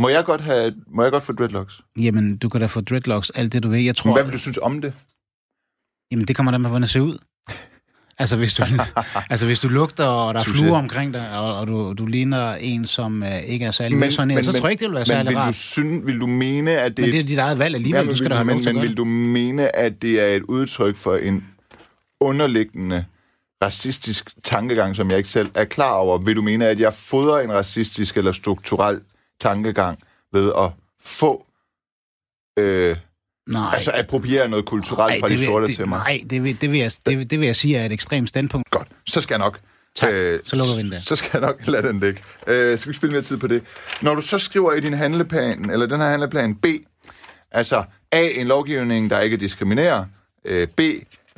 Må jeg godt, have, må jeg godt få dreadlocks? Jamen, du kan da få dreadlocks, alt det du vil. Jeg tror, Men hvad vil du synes om det? Jamen, det kommer da med, hvordan det ser ud. Altså hvis, du, altså, hvis du lugter, og der er fluer omkring dig, og, og du, du ligner en, som uh, ikke er særlig men, men, så tror jeg ikke, det vil være særlig men, rart. Men du synes, vil du mene, at det... Men det er dit eget valg alligevel, ja, men, du skal da have men, men vil du mene, at det er et udtryk for en underliggende racistisk tankegang, som jeg ikke selv er klar over? Vil du mene, at jeg fodrer en racistisk eller strukturel tankegang ved at få... Øh, Nej. Altså appropriere noget kulturelt nej, fra de vil, sorte det, til mig. Nej, det vil, det, vil jeg, det, det vil jeg sige er et ekstremt standpunkt. Godt, så skal jeg nok. Tak, øh, så lukker vi den der. Så skal jeg nok lade den ligge. Øh, skal vi spille mere tid på det? Når du så skriver i din handleplan, eller den her handleplan B, altså A, en lovgivning, der ikke diskriminerer, øh, B,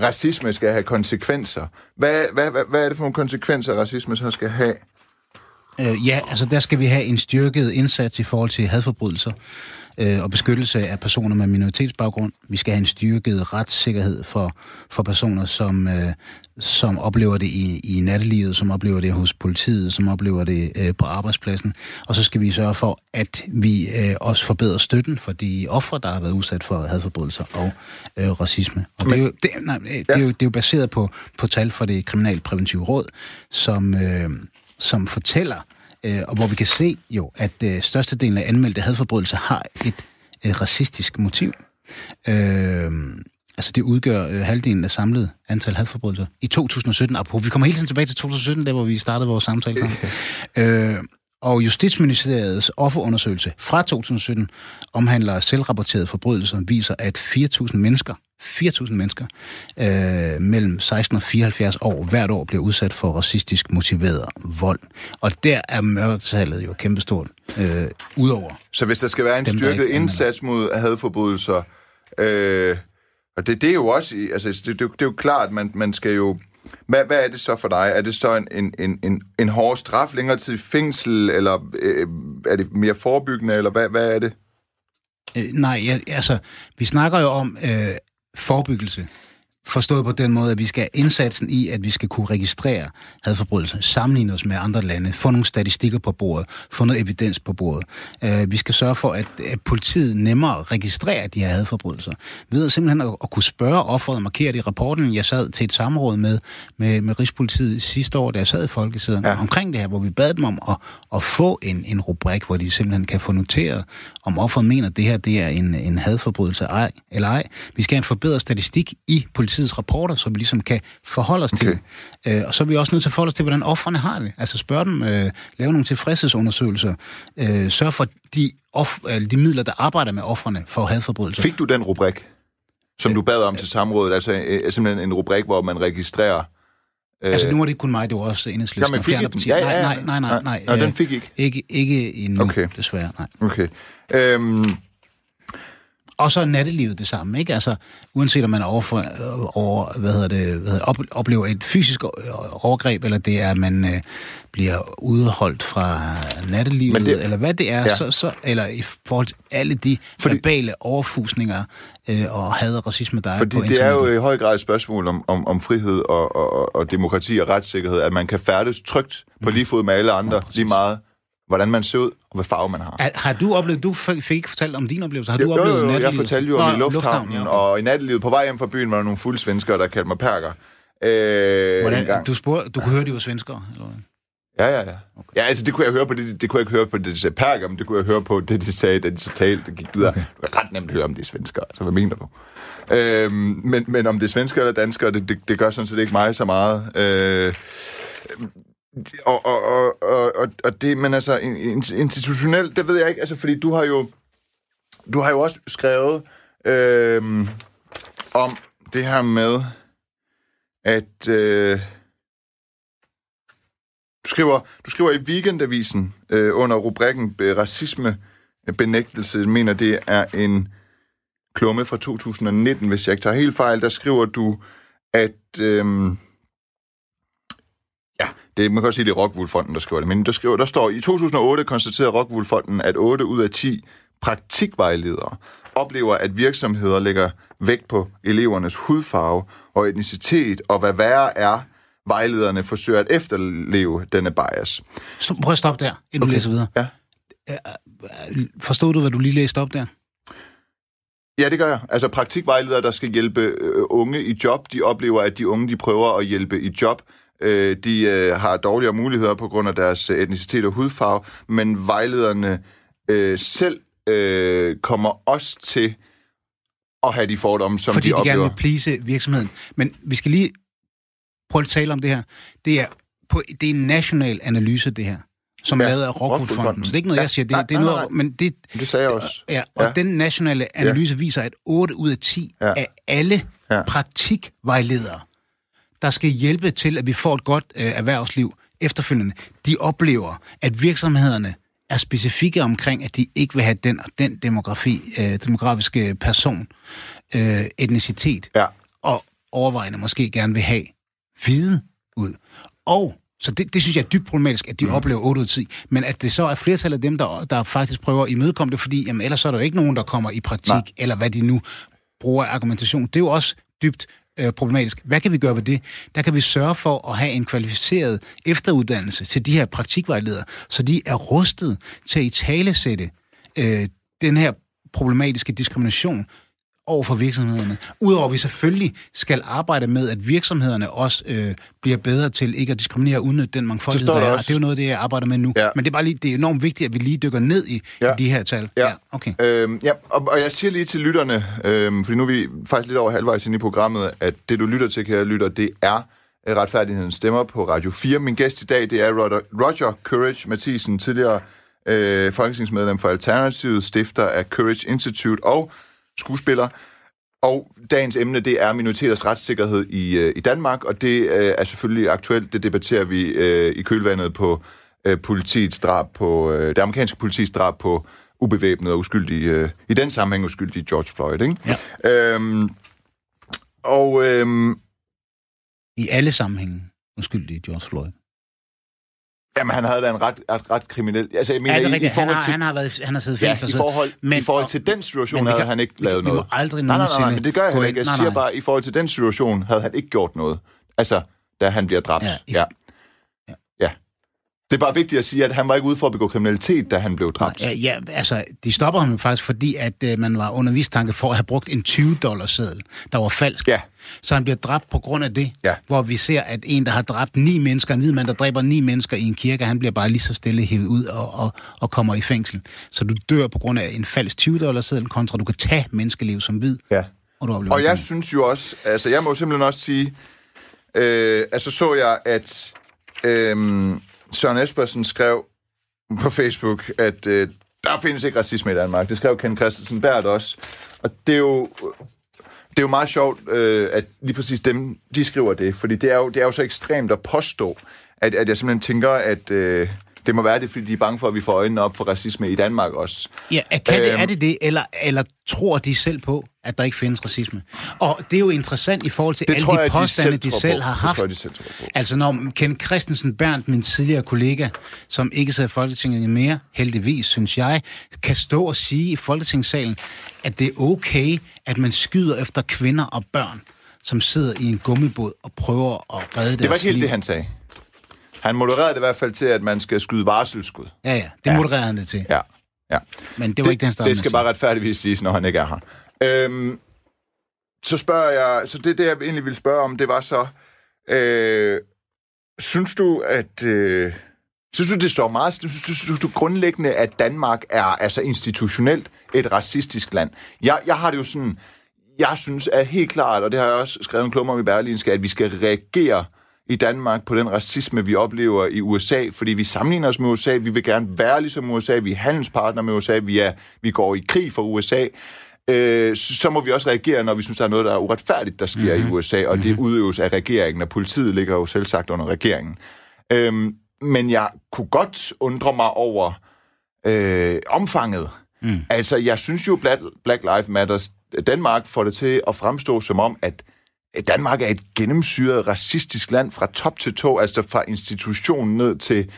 racisme skal have konsekvenser. Hvad, hvad, hvad, hvad er det for nogle konsekvenser, racisme så skal have? Øh, ja, altså der skal vi have en styrket indsats i forhold til hadforbrydelser øh, og beskyttelse af personer med minoritetsbaggrund. Vi skal have en styrket retssikkerhed for, for personer, som, øh, som oplever det i, i nattelivet, som oplever det hos politiet, som oplever det øh, på arbejdspladsen. Og så skal vi sørge for, at vi øh, også forbedrer støtten for de ofre, der har været udsat for hadforbrydelser og øh, racisme. Og det er, jo, det, nej, det, er jo, det er jo baseret på, på tal fra det kriminalpræventive råd, som, øh, som fortæller, øh, og hvor vi kan se jo, at øh, størstedelen af anmeldte hadforbrydelser har et øh, racistisk motiv. Øh, altså det udgør øh, halvdelen af samlet antal hadforbrydelser i 2017. Apropos, vi kommer hele tiden tilbage til 2017, der hvor vi startede vores samtale sammen. øh, Og Justitsministeriets offerundersøgelse fra 2017 omhandler selvrapporterede forbrydelser, viser, at 4.000 mennesker, 4.000 mennesker øh, mellem 16 og 74 år hvert år bliver udsat for racistisk motiveret vold. Og der er mørketallet jo kæmpestort, øh, udover... Så hvis der skal være en Dem, styrket indsats mod hadforbrydelser, øh, og det, det er jo også, altså det, det, det er jo klart, at man, man skal jo, hvad, hvad er det så for dig? Er det så en, en, en, en, en hård straf, længere tid i fængsel, eller øh, er det mere forebyggende, eller hvad, hvad er det? Øh, nej, jeg, altså, vi snakker jo om øh, forebyggelse. Forstået på den måde, at vi skal indsatsen i, at vi skal kunne registrere hadforbrydelser, sammenligne os med andre lande, få nogle statistikker på bordet, få noget evidens på bordet. Øh, vi skal sørge for, at, at politiet nemmere registrerer de her hadforbrydelser. Ved simpelthen at, at kunne spørge offeret og markere det i rapporten. Jeg sad til et samråd med, med, med Rigspolitiet sidste år, da jeg sad i Folkesiden, Ja. omkring det her, hvor vi bad dem om at, at få en, en rubrik, hvor de simpelthen kan få noteret, om offeret mener, at det her det er en, en hadforbrydelse ej, eller ej. Vi skal have en forbedret statistik i politiets rapporter, så vi ligesom kan forholde os okay. til det. Øh, og så er vi også nødt til at forholde os til, hvordan offerne har det. Altså spørge dem, øh, lave nogle tilfredshedsundersøgelser, øh, sørge for, de, off, øh, de midler, der arbejder med offerne for hadforbrydelser. Fik du den rubrik, som du bad om til samrådet, altså øh, simpelthen en rubrik, hvor man registrerer... Øh, Altså nu var det ikke kun mig, det var også enhedslisten Jamen, og flere den? partier. Ja, ja, ja. Nej, nej, nej, nej. nej. Nå, den øh, fik I ikke? Ikke, ikke endnu, Okay. okay. desværre, nej. Okay. Øhm, Og så er nattelivet det samme, ikke? Altså, uanset om man overfor, over, hvad hedder det, hvad hedder, det, op, oplever et fysisk overgreb, eller det er, at man øh, bliver udholdt fra nattelivet, Men det- eller hvad det er, Ja. ja. så, så, eller i forhold til alle de Fordi- Fordi, verbale overfusninger øh, og had og racisme, der er Fordi på det er jo i høj grad et spørgsmål om, om, om frihed og, og, og demokrati og retssikkerhed, at man kan færdes trygt på lige fod med alle andre, lige meget hvordan man ser ud og hvad farve man har. Er, har du oplevet, du fik ikke fortalt om din oplevelse, har du Jo, jo, oplevet jo, jeg nattelivet? fortalte jo om Nå, i lufthavnen, ja, okay. og i nattelivet på vej hjem fra byen var der nogle fulde svenskere, der kaldte mig perker. Øh, Hvordan, du, spurgte, du kunne høre, de var svenskere? Eller? hvad? Ja, ja, ja. Ja, altså det kunne jeg høre på det, det kunne jeg ikke høre på det, de sagde perker, men det kunne jeg høre på det, de sagde, da de så talte, det gik videre. Okay. Det var ret nemt at høre, om det er svenskere. Altså, hvad mener du? Øhm, men, men om det er svenskere eller danskere, det, det, det gør sådan set ikke mig så meget. Øh, og, og, og, og, og, det, men altså, institutionelt, det ved jeg ikke, altså, fordi du har jo, du har jo også skrevet øh, om det her med, at øh, du skriver, du skriver i Weekendavisen øh, under rubrikken Racisme benægtelse, mener det er en klumme fra 2019, hvis jeg ikke tager helt fejl, der skriver du, at øh, det, man kan også sige, det er Rockwool-fonden, der skriver det. Men der, skriver, der står, i 2008 konstaterede Rockwool-fonden, at 8 ud af 10 praktikvejledere oplever, at virksomheder lægger vægt på elevernes hudfarve og etnicitet, og hvad værre er, vejlederne forsøger at efterleve denne bias. Stop, prøv at stoppe der, inden okay. du læser videre. Ja. Forstod du, hvad du lige læste op der? Ja, det gør jeg. Altså praktikvejledere, der skal hjælpe øh, unge i job, de oplever, at de unge, de prøver at hjælpe i job. Øh, de øh, har dårligere muligheder på grund af deres øh, etnicitet og hudfarve, men vejlederne øh, selv øh, kommer også til at have de fordomme, som Fordi de de, de oplever. gerne vil please virksomheden. Men vi skal lige prøve at tale om det her. Det er, på, det er en national analyse, det her, som Ja, er lavet af Rockwool Rockwool-fonden. Fonden. Så det er ikke noget, Ja, jeg siger. Det, nej, det er nej, noget, nej. men det, Det sagde jeg også. Ja, og Ja. den nationale analyse ja. viser, at 8 ud af 10 Ja. af alle ja. praktikvejledere, der skal hjælpe til, at vi får et godt øh, erhvervsliv efterfølgende, de oplever, at virksomhederne er specifikke omkring, at de ikke vil have den og den demografi, øh, demografiske person, øh, etnicitet, Ja. og overvejende måske gerne vil have hvide ud. Og så det, det synes jeg er dybt problematisk, at de mm. oplever 8 ud af 10. Men at det så er flertallet af dem, der, der faktisk prøver at imødekomme det, fordi jamen, ellers så er der jo ikke nogen, der kommer i praktik, Nej. Eller hvad de nu bruger af argumentation. Det er jo også dybt øh, problematisk. Hvad kan vi gøre ved det? Der kan vi sørge for at have en kvalificeret efteruddannelse til de her praktikvejledere, så de er rustet til at i talesætte øh, den her problematiske diskrimination over for virksomhederne. Udover at vi selvfølgelig skal arbejde med, at virksomhederne også øh, bliver bedre til ikke at diskriminere og udnytte den mangfoldighed, der der er. også- Og det er jo noget af det, jeg arbejder med nu. Ja. Men det er bare lige, det er enormt vigtigt, at vi lige dykker ned i, Ja. ja. i de her tal. Ja. okay. Øhm, ja, og, og jeg siger lige til lytterne, øhm, fordi nu er vi faktisk lidt over halvvejs inde i programmet, at det du lytter til, kære lytter, det er øh, Retfærdighedens Stemmer på Radio 4. Min gæst i dag, det er Roger, Roger Courage Mathisen, tidligere øh, folketingsmedlem for Alternativet, stifter af Courage Institute og skuespiller. Og dagens emne, det er minoriteters retssikkerhed i, øh, i Danmark, og det øh, er selvfølgelig aktuelt. Det debatterer vi øh, i kølvandet på øh, politiets drab på, øh, det amerikanske politiets drab på ubevæbnet og uskyldig, øh, i den sammenhæng uskyldig George Floyd, ikke? Ja. Øhm, og øhm, I alle sammenhænge uskyldige George Floyd. Jamen, han havde da en ret, ret, ret kriminel... Altså, jeg mener, Er det i, i rigtigt? Han har, til... han har, været, han har siddet Ja, fængsel. i forhold, men, i forhold til den situation havde kan- han ikke vi- lavet vi må noget. aldrig nej, nej, nej, nej, men det gør jeg ikke. Jeg nej, siger nej. bare, i forhold til den situation havde han ikke gjort noget. Altså, da han bliver dræbt. Ja, i- ja. Ja. Det er bare vigtigt at sige, at han var ikke ude for at begå kriminalitet, da han blev dræbt. Ja, ja, altså, de stopper ham faktisk, fordi at øh, man var under mistanke for at have brugt en 20-dollars seddel, der var falsk. Ja. Så han bliver dræbt på grund af det, Ja. hvor vi ser, at en, der har dræbt ni mennesker, en hvid mand, der dræber ni mennesker i en kirke, han bliver bare lige så stille hævet ud og, og, og kommer i fængsel. Så du dør på grund af en falsk 20-dollars seddel, kontra du kan tage menneskeliv som hvid, ja. og du Og jeg synes jo også, altså jeg må simpelthen også sige, øh, altså så jeg, at øh, Søren Espersen skrev på Facebook, at øh, der findes ikke racisme i Danmark. Det skrev Ken Christensen Bært også. Og det er jo, det er jo meget sjovt, øh, at lige præcis dem, de skriver det, fordi det er jo, det er jo så ekstremt at påstå, at, at jeg simpelthen tænker, at øh, det må være det, fordi de er bange for, at vi får øjnene op for racisme i Danmark også. Ja, kan det, Øhm. er det det, eller, eller tror de selv på, at der ikke findes racisme? Og det er jo interessant i forhold til Det alle tror de jeg, de påstande, selv de selv på. har Det haft. tror jeg, de selv tror på. Altså når Ken Christensen Berndt, min tidligere kollega, som ikke sidder i Folketinget mere, heldigvis, synes jeg, kan stå og sige i Folketingssalen, at det er okay, at man skyder efter kvinder og børn, som sidder i en gummibåd og prøver at redde deres Det var ikke helt liv. det, han sagde. Han modererede det i hvert fald til, at man skal skyde varselsskud. Ja, ja, det Ja. modererer han det til. Ja, ja. Men det var ikke det, han startede Det skal bare retfærdigvis siges, når han ikke er her. Øhm, så spørger jeg, så det, det jeg egentlig ville spørge om, det var så, øh, synes du, at, øh, synes du, det står meget, synes, du grundlæggende, at Danmark er altså institutionelt et racistisk land? Jeg, jeg har det jo sådan, jeg synes at helt klart, og det har jeg også skrevet en klum om i Berlinske, at vi skal reagere i Danmark på den racisme, vi oplever i USA, fordi vi sammenligner os med USA, vi vil gerne være ligesom USA, vi er handelspartner med USA, vi, er, vi går i krig for USA, øh, så må vi også reagere, når vi synes, der er noget, der er uretfærdigt, der sker mm-hmm. i USA, og det udøves af regeringen, og politiet ligger jo selv sagt under regeringen. Øhm, men jeg kunne godt undre mig over øh, omfanget. Mm. Altså, jeg synes jo, Black, Black Lives Matter, Danmark får det til at fremstå som om, at Danmark er et gennemsyret racistisk land fra top til tå, altså fra institutionen ned til,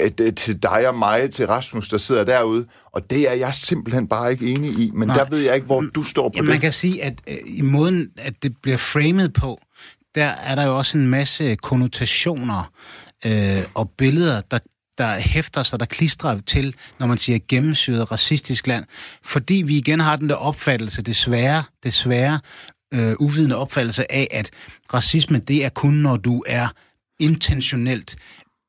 øh, til dig og mig, til Rasmus, der sidder derude. Og det er jeg simpelthen bare ikke enig i. Men Nej. der ved jeg ikke, hvor du står på Jamen, det. man kan sige, at øh, i måden, at det bliver framed på, der er der jo også en masse konnotationer øh, og billeder, der, der hæfter sig, der klistrer til, når man siger gennemsyret racistisk land. Fordi vi igen har den der opfattelse, desværre, desværre, øh, uvidende opfattelse af, at racisme, det er kun, når du er intentionelt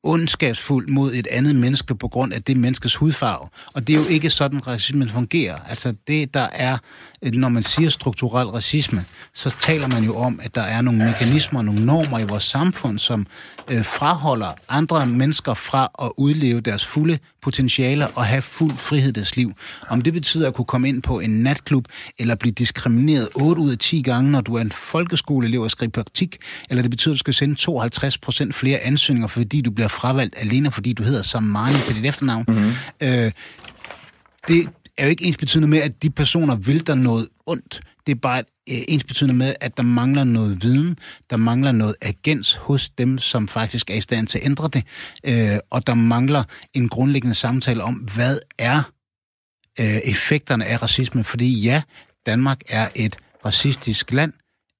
ondskabsfuld mod et andet menneske på grund af det menneskes hudfarve. Og det er jo ikke sådan, racismen fungerer. Altså det, der er, når man siger strukturel racisme, så taler man jo om, at der er nogle mekanismer, nogle normer i vores samfund, som øh, fraholder andre mennesker fra at udleve deres fulde potentialer og have fuld frihed i deres liv. Om det betyder at kunne komme ind på en natklub, eller blive diskrimineret 8 ud af 10 gange, når du er en folkeskoleelev og skriver praktik, eller det betyder, at du skal sende 52 procent flere ansøgninger, fordi du bliver fravalgt alene, fordi du hedder Samani til dit efternavn. Mm-hmm. Øh, det er jo ikke ens betydende med, at de personer vil der noget ondt. Det er bare øh, ens betydende med, at der mangler noget viden, der mangler noget agens hos dem, som faktisk er i stand til at ændre det, øh, og der mangler en grundlæggende samtale om, hvad er øh, effekterne af racisme. Fordi ja, Danmark er et racistisk land.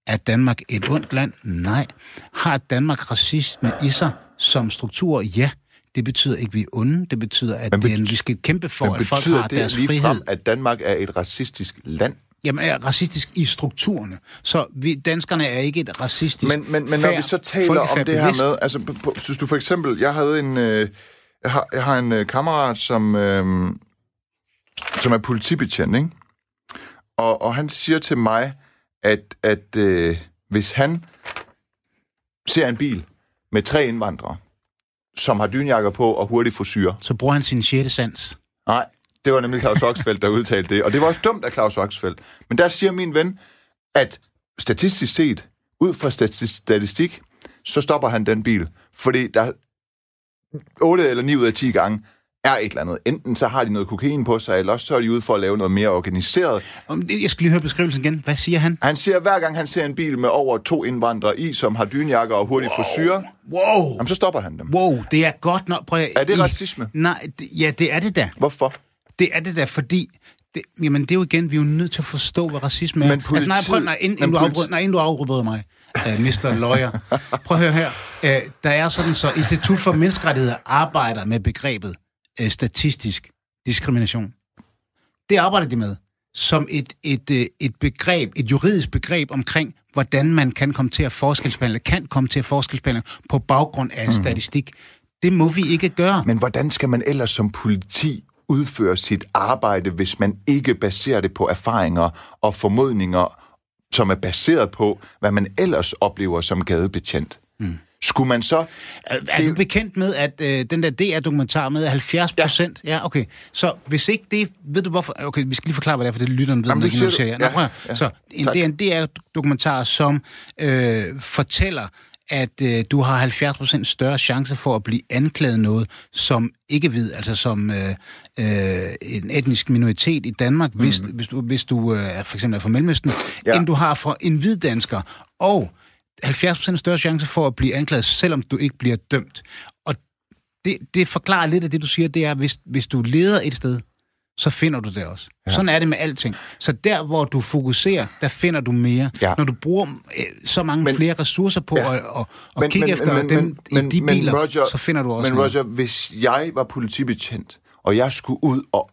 Er Danmark et ondt land? Nej. Har Danmark racisme i sig som struktur? Ja. Det betyder ikke, at vi er onde. Det betyder, at Men vi skal kæmpe for, at folk har det deres frihed. frem, at Danmark er et racistisk land? Jamen, er racistisk i strukturerne. Så vi, danskerne er ikke et racistisk Men, men, men når færd. vi så taler er om det her med, altså, på- på- synes du for eksempel, jeg havde en, øh, jeg har, jeg har en øh, kammerat, som, øh, som er politibetjent, ikke? Og, og han siger til mig, at, at øh, hvis han ser en bil med tre indvandrere, som har dynjakker på og hurtigt frisyrer. Så bruger han sin sjette sans. Nej, det var nemlig Claus Oxfeldt, der udtalte det. Og det var også dumt af Claus Oxfeldt. Men der siger min ven, at statistisk set, ud fra statistik, så stopper han den bil. Fordi der 8 eller 9 ud af 10 gange er et eller andet. Enten så har de noget kokain på sig, eller også så er de ude for at lave noget mere organiseret. Jeg skal lige høre beskrivelsen igen. Hvad siger han? Han siger, at hver gang han ser en bil med over to indvandrere i, som har dynjakker og hurtigt wow. frisyrer, wow. jamen, så stopper han dem. Wow, det er godt nok. Prøv at, er det racisme? Nej, ja, det er det da. Hvorfor? Det er det da, fordi det, jamen, det er jo igen, vi er jo nødt til at forstå, hvad racisme er. Men politi... altså, nej, prøv, nej, inden, inden, du afbryder, nej, inden du afbryder mig, uh, Mr. Lawyer. Prøv at høre her. Uh, der er sådan så, Institut for Menneskerettigheder arbejder med begrebet uh, statistisk diskrimination. Det arbejder de med som et, et, et, et begreb, et juridisk begreb omkring, hvordan man kan komme til at forskelsbehandle, kan komme til at forskelsbehandle på baggrund af mm. statistik. Det må vi ikke gøre. Men hvordan skal man ellers som politi udføre sit arbejde, hvis man ikke baserer det på erfaringer og formodninger, som er baseret på, hvad man ellers oplever som gadebetjent. Mm. Skulle man så... Er, er det... du bekendt med, at øh, den der DR-dokumentar med 70 procent... Ja. ja, okay. Så hvis ikke det... Ved du hvorfor... Okay, vi skal lige forklare, hvad det er, for det lytteren ved, Jamen, ikke, nu siger jeg. Nå, ja, ja. Så en, det er en DR-dokumentar, som øh, fortæller, at øh, du har 70% større chance for at blive anklaget noget, som ikke ved, altså som øh, øh, en etnisk minoritet i Danmark, mm. hvis, hvis du, hvis du øh, for eksempel er fra Mellemøsten, ja. end du har for en hvid dansker. Og 70% større chance for at blive anklaget, selvom du ikke bliver dømt. Og det, det forklarer lidt af det, du siger, det er, hvis, hvis du leder et sted, så finder du det også. Ja. Sådan er det med alting. Så der, hvor du fokuserer, der finder du mere. Ja. Når du bruger øh, så mange men, flere ressourcer på ja. at, at, at men, kigge men, efter men, dem men, i de men, biler, Roger, så finder du også Men Roger, noget. hvis jeg var politibetjent, og jeg skulle ud og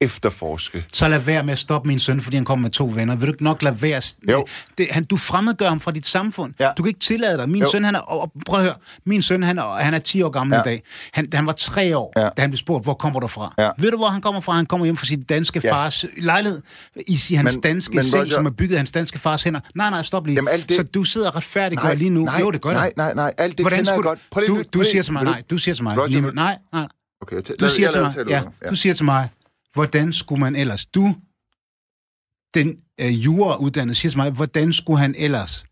efterforske. Så lad være med at stoppe min søn, fordi han kommer med to venner. Vil du ikke nok lade være... Jo. Det, han, du fremmedgør ham fra dit samfund. Ja. Du kan ikke tillade dig. Min jo. søn, han er... Og, prøv at høre. Min søn, han er, han er 10 år gammel ja. i dag. Han, han var tre år, ja. da han blev spurgt, hvor kommer du fra? Ja. Ved du, hvor han kommer fra? Han kommer hjem fra sin danske ja. fars lejlighed i hans men, danske men, seng, Roger... som er bygget af hans danske fars hænder. Nej, nej, stop lige. Jamen, alt det... Så du sidder retfærdigt nej, lige nu. Nej, jo, det gør nej, nej, nej, alt det Hvordan kender jeg godt. Prøv lige, du, du siger til mig, nej, du siger til mig. Nej, nej. Okay, du siger til mig, ja, du siger til mig, hvordan skulle man ellers? Du, den øh, jurauddannet, siger til mig, hvordan skulle han ellers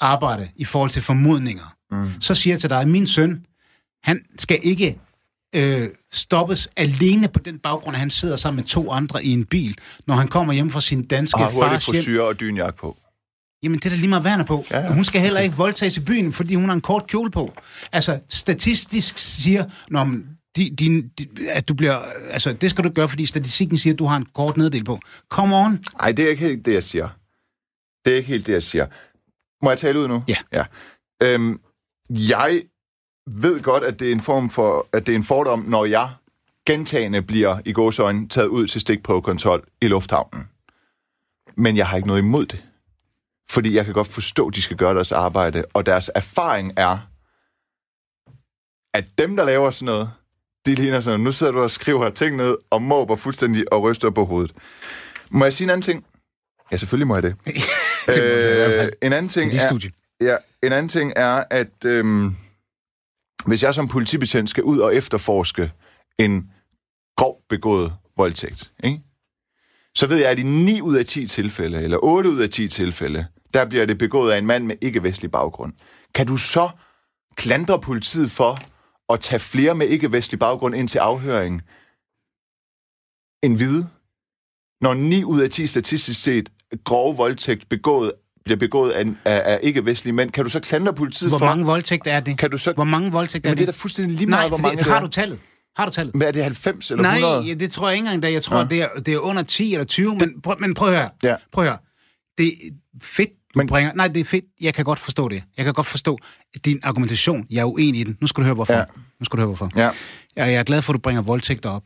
arbejde i forhold til formodninger? Mm. Så siger jeg til dig, at min søn, han skal ikke øh, stoppes alene på den baggrund, at han sidder sammen med to andre i en bil, når han kommer hjem fra sin danske og fars hjem. Og har og dynjak på. Jamen, det er da lige meget værende på. Ja, ja. Hun skal heller ikke voldtages i byen, fordi hun har en kort kjole på. Altså, statistisk siger, når de, din, de, at du bliver... Altså, det skal du gøre, fordi statistikken siger, at du har en kort neddel på. Come on! Nej, det er ikke helt det, jeg siger. Det er ikke helt det, jeg siger. Må jeg tale ud nu? Ja. ja. Øhm, jeg ved godt, at det er en form for... At det er en fordom, når jeg gentagende bliver i gåsøjne taget ud til stikprøvekontrol i lufthavnen. Men jeg har ikke noget imod det. Fordi jeg kan godt forstå, at de skal gøre deres arbejde, og deres erfaring er, at dem, der laver sådan noget, de ligner sådan, nu sidder du og skriver ting ned, og måber fuldstændig og ryster på hovedet. Må jeg sige en anden ting? Ja, selvfølgelig må jeg det. det øh, en anden ting er, ja, en anden ting er, at øhm, hvis jeg som politibetjent skal ud og efterforske en grov begået voldtægt, ikke? så ved jeg, at i 9 ud af 10 tilfælde, eller 8 ud af 10 tilfælde, der bliver det begået af en mand med ikke-vestlig baggrund. Kan du så klandre politiet for at tage flere med ikke-vestlig baggrund ind til afhøring end hvide, når 9 ud af 10 statistisk set grove voldtægt begået bliver begået af, af, af ikke-vestlige mænd. Kan du så klandre politiet hvor for... Hvor mange voldtægter er det? Kan du så... Hvor mange voldtægter er det? Men det er da fuldstændig lige meget, Nej, hvor mange det, det har du tallet? Har du tallet? Men er det 90 eller 100? Nej, det tror jeg ikke engang, da jeg tror, ja. det, er, det er under 10 eller 20, men prøv, men prøv at høre. Ja. Prøv at høre. Det er fedt, du men... bringer... Nej, det er fedt. Jeg kan godt forstå det. Jeg kan godt forstå din argumentation. Jeg er uenig i den. Nu skal du høre, hvorfor. Ja. Nu skal du høre, hvorfor. Ja. Jeg er glad for, at du bringer voldtægter op.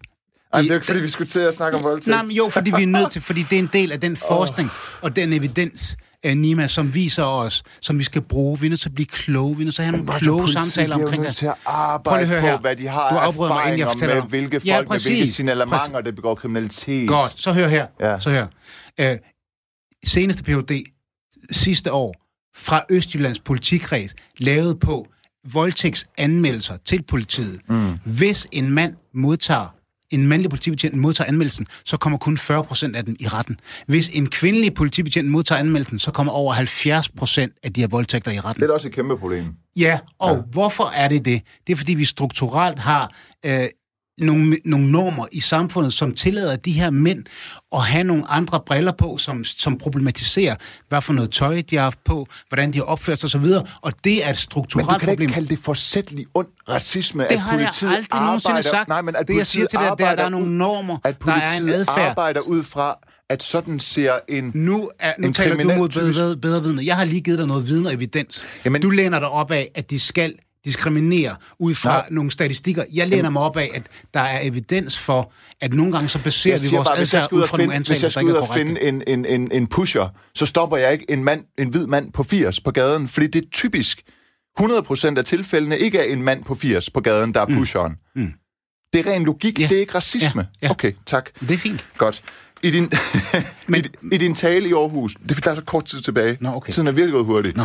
Ej, det er ikke, fordi vi skulle til at snakke om voldtægt. Nej, men jo, fordi vi er nødt til, fordi det er en del af den forskning oh. og den evidens, uh, Nima, som viser os, som vi skal bruge. Vi er nødt til at blive kloge. Vi er nødt til at have nogle kloge samtaler omkring det. til at arbejde Prøv at høre på, hvad de har du erfaringer mig, med, hvilke folk, ja, præcis, med hvilke signalementer, der begår kriminalitet. Godt, så hør her. Ja. Så hør. Uh, seneste PhD sidste år, fra Østjyllands politikreds, lavet på voldtægtsanmeldelser til politiet. Mm. Hvis en mand modtager en mandlig politibetjent modtager anmeldelsen, så kommer kun 40 procent af den i retten. Hvis en kvindelig politibetjent modtager anmeldelsen, så kommer over 70 procent af de her voldtægter i retten. Det er også et kæmpe problem. Ja, og ja. hvorfor er det det? Det er, fordi vi strukturelt har øh, nogle, nogle normer i samfundet, som tillader de her mænd at have nogle andre briller på, som, som problematiserer, hvad for noget tøj de har haft på, hvordan de har opført sig osv., og det er et strukturelt problem. Men du kan problem. ikke kalde det forsætlig ond racisme, det at har politiet jeg aldrig nogensinde sagt. Nej, men at det, jeg siger til dig, det at der er nogle normer, der er en adfærd. arbejder ud fra, at sådan ser en Nu, er, nu en taler du mod bedre, bedre vidne. Jeg har lige givet dig noget viden og evidens. Jamen- du læner dig op af, at de skal diskriminere ud fra Nej. nogle statistikker. Jeg læner mig op af, at der er evidens for, at nogle gange så baserer vi vores bare, hvis jeg adfærd skal ud ud og fra nogle finde, hvis jeg antagelser, der skal ikke ud er og korrekte. finde en, en, en, en pusher, så stopper jeg ikke en, mand, en hvid mand på 80 på gaden, fordi det er typisk 100% af tilfældene ikke er en mand på 80 på gaden, der er pusheren. Mm. Det er ren logik, Ja. det er ikke racisme. Ja. Ja. Okay, tak. Det er fint. Godt. I din, Men- i, I din tale i Aarhus, det er, der er så kort tid tilbage. Nå, okay. Tiden er virkelig gået hurtigt. Nå,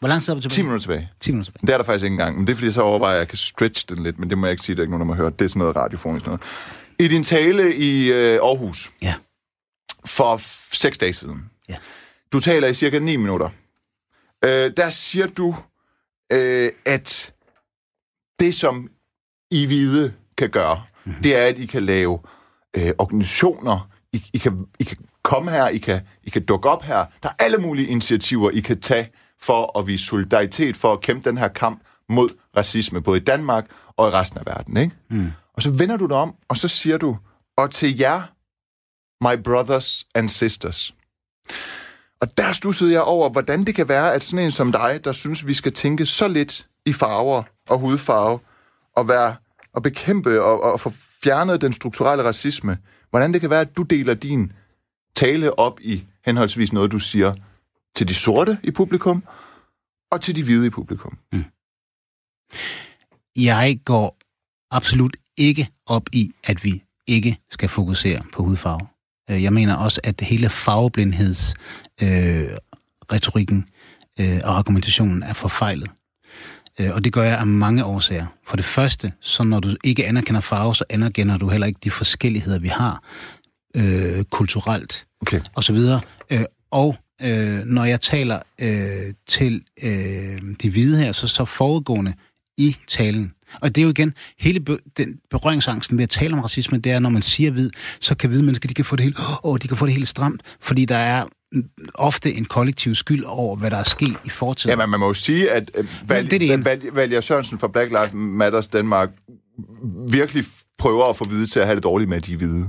hvor lang tid er vi tilbage? 10 minutter tilbage. 10 minutter tilbage. Det er der faktisk ikke engang, men det er fordi, jeg så overvejer, at jeg kan stretch den lidt, men det må jeg ikke sige, der er ikke nogen, der må høre. Det er sådan noget radiofonisk noget. I din tale i øh, Aarhus Ja. for f- seks dage siden, Ja. du taler i cirka 9 minutter, øh, der siger du, øh, at det, som I hvide kan gøre, mm-hmm. det er, at I kan lave øh, organisationer, I, I, kan, I kan komme her, I kan, I kan dukke op her. Der er alle mulige initiativer, I kan tage for at vise solidaritet, for at kæmpe den her kamp mod racisme, både i Danmark og i resten af verden. Ikke? Mm. Og så vender du dig om, og så siger du, og til jer, my brothers and sisters. Og der stussede jeg over, hvordan det kan være, at sådan en som dig, der synes, vi skal tænke så lidt i farver og hudfarve, og, være, og bekæmpe og, og få fjernet den strukturelle racisme, hvordan det kan være, at du deler din tale op i henholdsvis noget, du siger til de sorte i publikum, og til de hvide i publikum. Jeg går absolut ikke op i, at vi ikke skal fokusere på hudfarve. Øh, Jeg mener også, at hele farveblindheds øh, retorikken øh, og argumentationen er forfejlet. Øh, og det gør jeg af mange årsager. For det første, så når du ikke anerkender farve, så anerkender du heller ikke de forskelligheder, vi har øh, kulturelt Okay. og så videre. Øh, og øh, når jeg taler øh, til øh, de hvide her, så så forudgående i talen. Og det er jo igen, hele be, den berøringsangsten ved at tale om racisme, det er, når man siger hvid, så kan hvide mennesker, de kan få det helt, åh, de kan få det helt stramt, fordi der er ofte en kollektiv skyld over, hvad der er sket i fortiden. Ja, men man må jo sige, at øh, Val, det er det ene. Val, Valja Sørensen fra Black Lives Matters Danmark virkelig prøver at få hvide til at have det dårligt med, at de er hvide.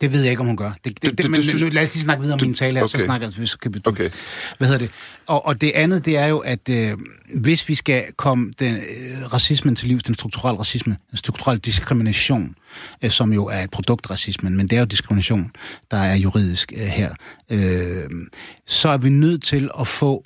Det ved jeg ikke, om hun gør. Det, det, Det- det, men det synes- nu, lad os lige snakke videre om min tale her, så okay. snakker vi, så kan vi... Okay. Hvad hedder det? Og, og det andet, det er jo, at øh, hvis vi skal komme den, øh, racismen til livs, den strukturelle racisme, den strukturelle diskrimination, øh, som jo er et produkt af racismen, men det er jo diskrimination, der er juridisk øh, her, øh, så er vi nødt til at få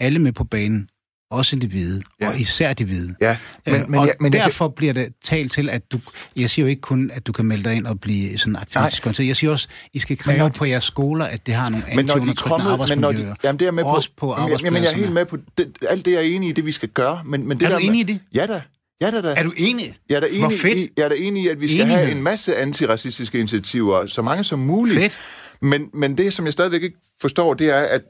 alle med på banen, også de hvide, ja. Ja. og især de hvide. Ja, Men, men, men, og jeg, men jeg, derfor bliver det talt til, at du... Jeg siger jo ikke kun, at du kan melde dig ind og blive sådan aktivistisk orienteret. Jeg siger også, I skal kræve når på jeres skoler, at det har nogle er anti-undertrykkende kommet, men når arbejdsmiljøer. de, jamen det er jeg med på. også på Jamen, jeg- jamen, jeg er helt med på det, alt det, jeg er enig i, det vi skal gøre. Men, men det Er der du enig med, i det? Ja da. Ja da, da. Er du enig? Jeg er da enig, Hvor fedt. I, jeg er da enig i, at vi skal Enighed. have en masse antiracistiske initiativer, så mange som muligt. Fedt. Men, men det, som jeg stadigvæk ikke forstår, det er, at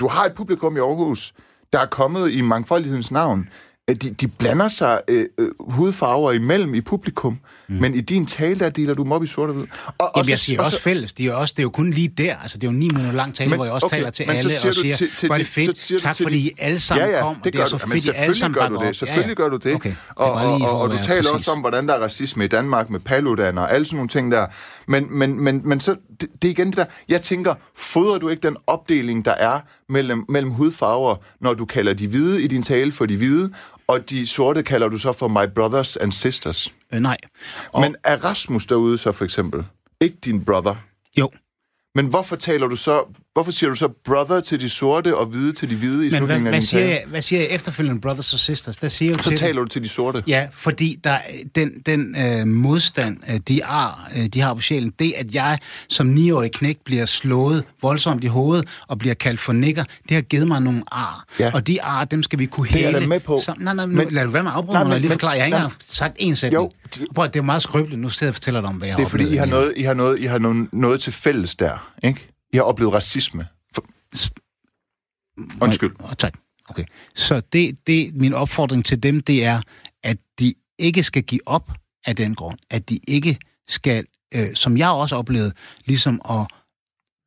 du har et publikum i Aarhus, der er kommet i mangfoldighedens navn. At De, de blander sig øh, øh, hudfarver imellem i publikum, mm. men i din tale, der deler du dem op i sort og hvid. Og, Jamen, jeg siger og også så- fælles. Det er, også, det er jo kun lige der. Altså, det er jo ni minutter lang tale, Men, hvor jeg også okay, taler til alle siger og siger, til- til hvor er de- det fedt. så siger tak fordi de- I alle sammen ja, ja, kom, og det det er så fedt, I alle selvfølgelig sammen gør du det. Selvfølgelig gør du det. Okay, det og, og, og, og du taler også om, hvordan der er racisme i Danmark med Paludan og alle sådan nogle ting der. Men, men, men, men så, det, det er igen det der, jeg tænker, fodrer du ikke den opdeling, der er mellem, mellem hudfarver, når du kalder de hvide i din tale for de hvide, og de sorte kalder du så for my brothers and sisters. Øh, nej. Og, Men er Rasmus derude så for eksempel ikke din brother? jo, Men hvorfor taler du så hvorfor siger du så brother til de sorte og hvide til de hvide i Men hvad, slutningen af hvad, din siger tale? jeg, hvad siger jeg efterfølgende, brothers og sisters? Der siger jeg Så til dem- taler du til de sorte. Ja, fordi der, den, den øh, modstand, øh, de, ar, øh, de har på sjælen, det at jeg som niårig knæk bliver slået voldsomt i hovedet og bliver kaldt for nikker, det har givet mig nogle ar. Ja. Og de ar, dem skal vi kunne er jeg hele. da med på. Sam, nej, nej, Men- men, lad det være med at afbryde mig, når jeg lige forklarer. Jeg har ikke engang sagt en sætning. Jo, Jo, Prøv, det er meget skrøbeligt. Nu sidder jeg og fortæller dig om, hvad jeg Det er fordi, I har, noget, I har, noget, I har noget, noget til fælles der, ikke? I har oplevet racisme. For... Undskyld. Oh, tak. Okay. Så det, det, min opfordring til dem, det er, at de ikke skal give op af den grund. At de ikke skal, øh, som jeg også oplevede, ligesom at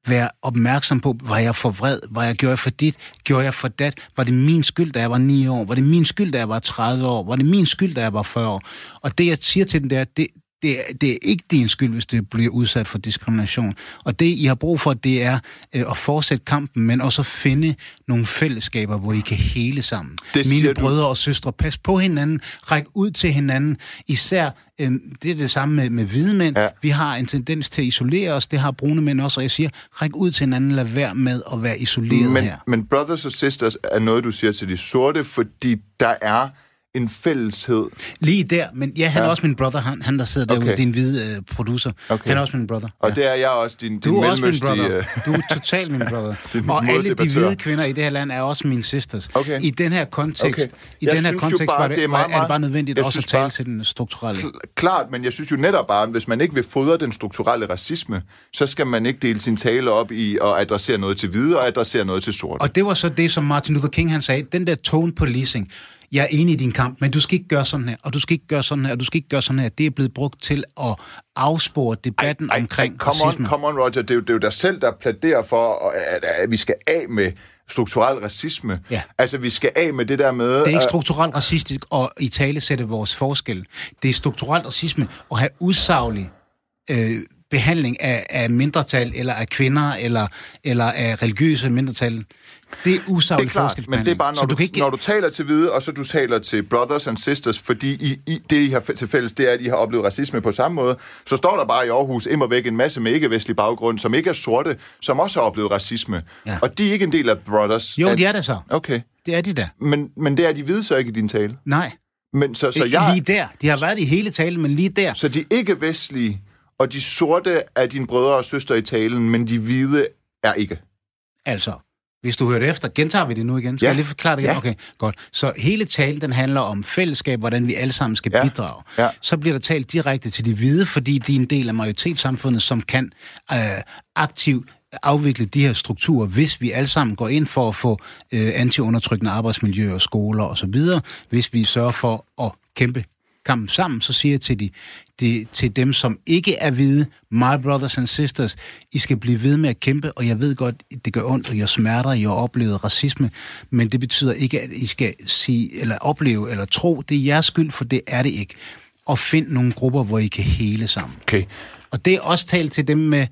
være opmærksom på, var jeg for vred, var jeg gjorde jeg for dit, gjorde jeg for dat, var det min skyld, da jeg var 9 år, var det min skyld, da jeg var 30 år, var det min skyld, da jeg var 40 år. Og det, jeg siger til dem, det er, det, det, er- det er ikke din skyld, hvis det bliver udsat for diskrimination. Og det, I har brug for, det er øh, at fortsætte kampen, men også at finde nogle fællesskaber, hvor I kan hele sammen. Det Mine du. brødre og søstre, pas på hinanden, ræk ud til hinanden. Især, øh, det er det samme med, med hvide mænd. Ja. Vi har en tendens til at isolere os, det har brune mænd også, og jeg siger, ræk ud til hinanden, lad være med at være isoleret Men, her. men brothers og sisters er noget, du siger til de sorte, fordi der er en fælleshed. Lige der, men ja, han Ja. er også min brother, han, han der sidder derude, Okay. din hvide øh, producer. Okay. Han er også min brother. Og ja. det er jeg også, din, din Du er også min brother. øh, Du er totalt min brother. Og alle de hvide kvinder i det her land er også mine sisters. Okay. I den her kontekst, Okay. i Jeg den her kontekst bare, var det, det er er, meget, er det bare meget- nødvendigt også at tale bare- til den strukturelle. Kl- Klart, men jeg synes jo netop bare, at hvis man ikke vil fodre den strukturelle racisme, så skal man ikke dele sin tale op i at adressere noget til hvide og adressere noget til sorte. Og det var så det, som Martin Luther King han sagde, den der tone policing. Jeg er enig i din kamp, men du skal ikke gøre sådan her, og du skal ikke gøre sådan her, og du skal ikke gøre sådan her. Det er blevet brugt til at afspore debatten ej, omkring come racisme. On, come on, Roger. Det er, jo, det er jo dig selv, der plæderer for, at, at vi skal af med strukturel racisme. Ja. Altså, vi skal af med det der med... Det er ikke øh, strukturelt racistisk at i tale sætte vores forskel. Det er strukturelt racisme at have usaglig øh, behandling af, af mindretal, eller af kvinder, eller, eller af religiøse mindretal. Det er usaglig det er klart, men det er bare, når Så du, kan ikke... når du taler til hvide, og så du taler til brothers and sisters, fordi I, I, det, I har til fælles, det er, at I har oplevet racisme på samme måde, så står der bare i Aarhus immer væk en masse med ikke-vestlig baggrund, som ikke er sorte, som også har oplevet racisme. Ja. Og de er ikke en del af brothers. Jo, Er- de er det så. Okay. Det er de da. Men, men det er de hvide så ikke i din tale. Nej. Men så, så, Så jeg, Lige der. De har været i hele talen, men lige der. så de ikke-vestlige og de sorte er dine brødre og søstre i talen, men de hvide er ikke. Altså, hvis du hørte efter, gentager vi det nu igen? Skal Ja. jeg lige forklare det igen? Ja. Okay, godt. Så hele talen, den handler om fællesskab, hvordan vi alle sammen skal Ja. bidrage. Ja. Så bliver der talt direkte til de hvide, fordi de er en del af majoritetssamfundet, som kan øh, aktivt afvikle de her strukturer, hvis vi alle sammen går ind for at få øh, antiundertrykkende arbejdsmiljøer, skoler osv., hvis vi sørger for at kæmpe kampen sammen, så siger jeg til, de, de, til dem, som ikke er hvide, my brothers and sisters, I skal blive ved med at kæmpe, og jeg ved godt, det gør ondt, og jeg smerter, I har oplevet racisme, men det betyder ikke, at I skal sige, eller opleve, eller tro, det er jeres skyld, for det er det ikke. Og find nogle grupper, hvor I kan hele sammen. Okay. Og det er også talt til dem med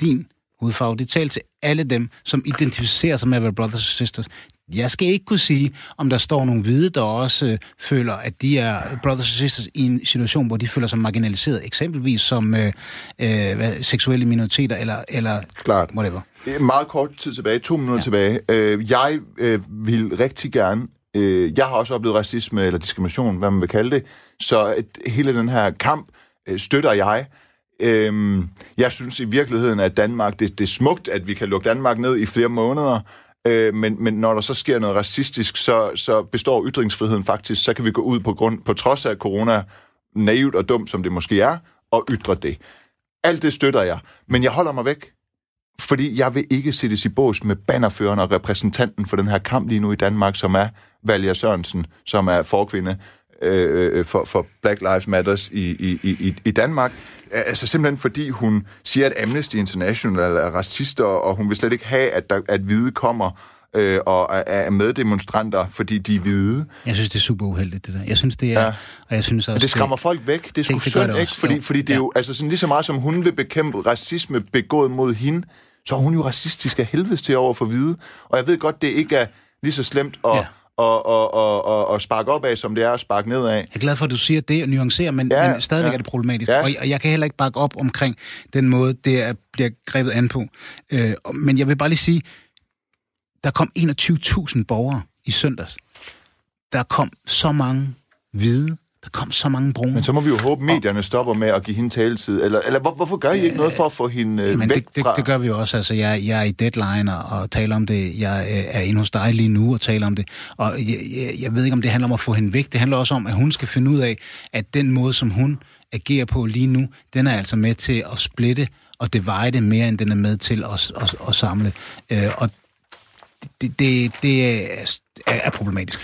din hudfarve. Det er talt til alle dem, som identificerer sig med at være brothers og sisters. Jeg skal ikke kunne sige, om der står nogle hvide, der også øh, føler, at de er brothers og sisters i en situation, hvor de føler sig marginaliseret, eksempelvis som øh, øh, hvad, seksuelle minoriteter eller, eller Klart. whatever. Er Meget kort tid tilbage, to minutter ja. tilbage. Øh, jeg øh, vil rigtig gerne, øh, jeg har også oplevet racisme eller diskrimination, hvad man vil kalde det, så at hele den her kamp øh, støtter jeg. Øh, jeg synes i virkeligheden, at Danmark, det, det er smukt, at vi kan lukke Danmark ned i flere måneder, øh, men, men når der så sker noget racistisk, så, så består ytringsfriheden faktisk, så kan vi gå ud på, grund, på trods af corona, naivt og dumt som det måske er, og ytre det. Alt det støtter jeg, men jeg holder mig væk fordi jeg vil ikke sættes i bås med bannerføreren og repræsentanten for den her kamp lige nu i Danmark, som er Valja Sørensen, som er forkvinde øh, øh, for, for Black Lives Matters i, i, i, i Danmark. Altså simpelthen fordi hun siger, at Amnesty International er racister, og hun vil slet ikke have, at, der, at hvide kommer øh, og er, er meddemonstranter, fordi de er hvide. Jeg synes, det er super uheldigt, det der. Jeg synes, det er... Ja. Og jeg synes også, Men det skræmmer folk væk. Det er sgu synd, det ikke? også, Fordi, jo. fordi det er Ja. jo, altså sådan lige så meget som hun vil bekæmpe racisme begået mod hende, så er hun jo racistisk af helvedes til over for hvide. Og jeg ved godt, det ikke er lige så slemt at, Ja. Og, og, og, og, og sparke op af, som det er at sparke nedad. Jeg er glad for, at du siger det og nuancerer, men, ja, men stadigvæk ja. er det problematisk. Ja. Og, og jeg kan heller ikke bakke op omkring den måde, det er, bliver grebet an på. Øh, men jeg vil bare lige sige, der kom 21.000 borgere i søndags. Der kom så mange hvide, der kom så mange brune. Men så må vi jo håbe, at medierne stopper med at give hende taletid. Eller, eller hvor, hvorfor gør I ikke noget for at få hende øh, Jamen, væk det, fra... Det, det gør vi jo også. Altså, jeg, jeg er i deadline og, og taler om det. Jeg øh, er inde hos dig lige nu og taler om det. Og jeg, jeg, jeg ved ikke, om det handler om at få hende væk. Det handler også om, at hun skal finde ud af, at den måde, som hun agerer på lige nu, den er altså med til at splitte og divide mere, end den er med til at, at, at, at samle. Øh, og det, det, det er, er problematisk.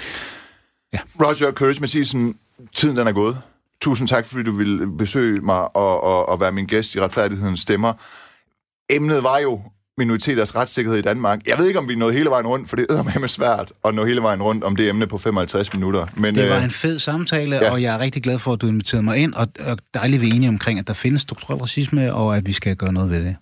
Ja. Roger Curtis Mathisen, tiden den er gået. Tusind tak, fordi du ville besøge mig og, og, og være min gæst i Retfærdighedens Stemmer. Emnet var jo minoriteters retssikkerhed i Danmark. Jeg ved ikke, om vi nåede hele vejen rundt, for det er med svært at nå hele vejen rundt om det emne på 55 minutter. Men, det var øh, en fed samtale, ja. og jeg er rigtig glad for, at du inviterede mig ind, og, og dejligt vi er enige omkring, at der findes strukturel racisme, og at vi skal gøre noget ved det.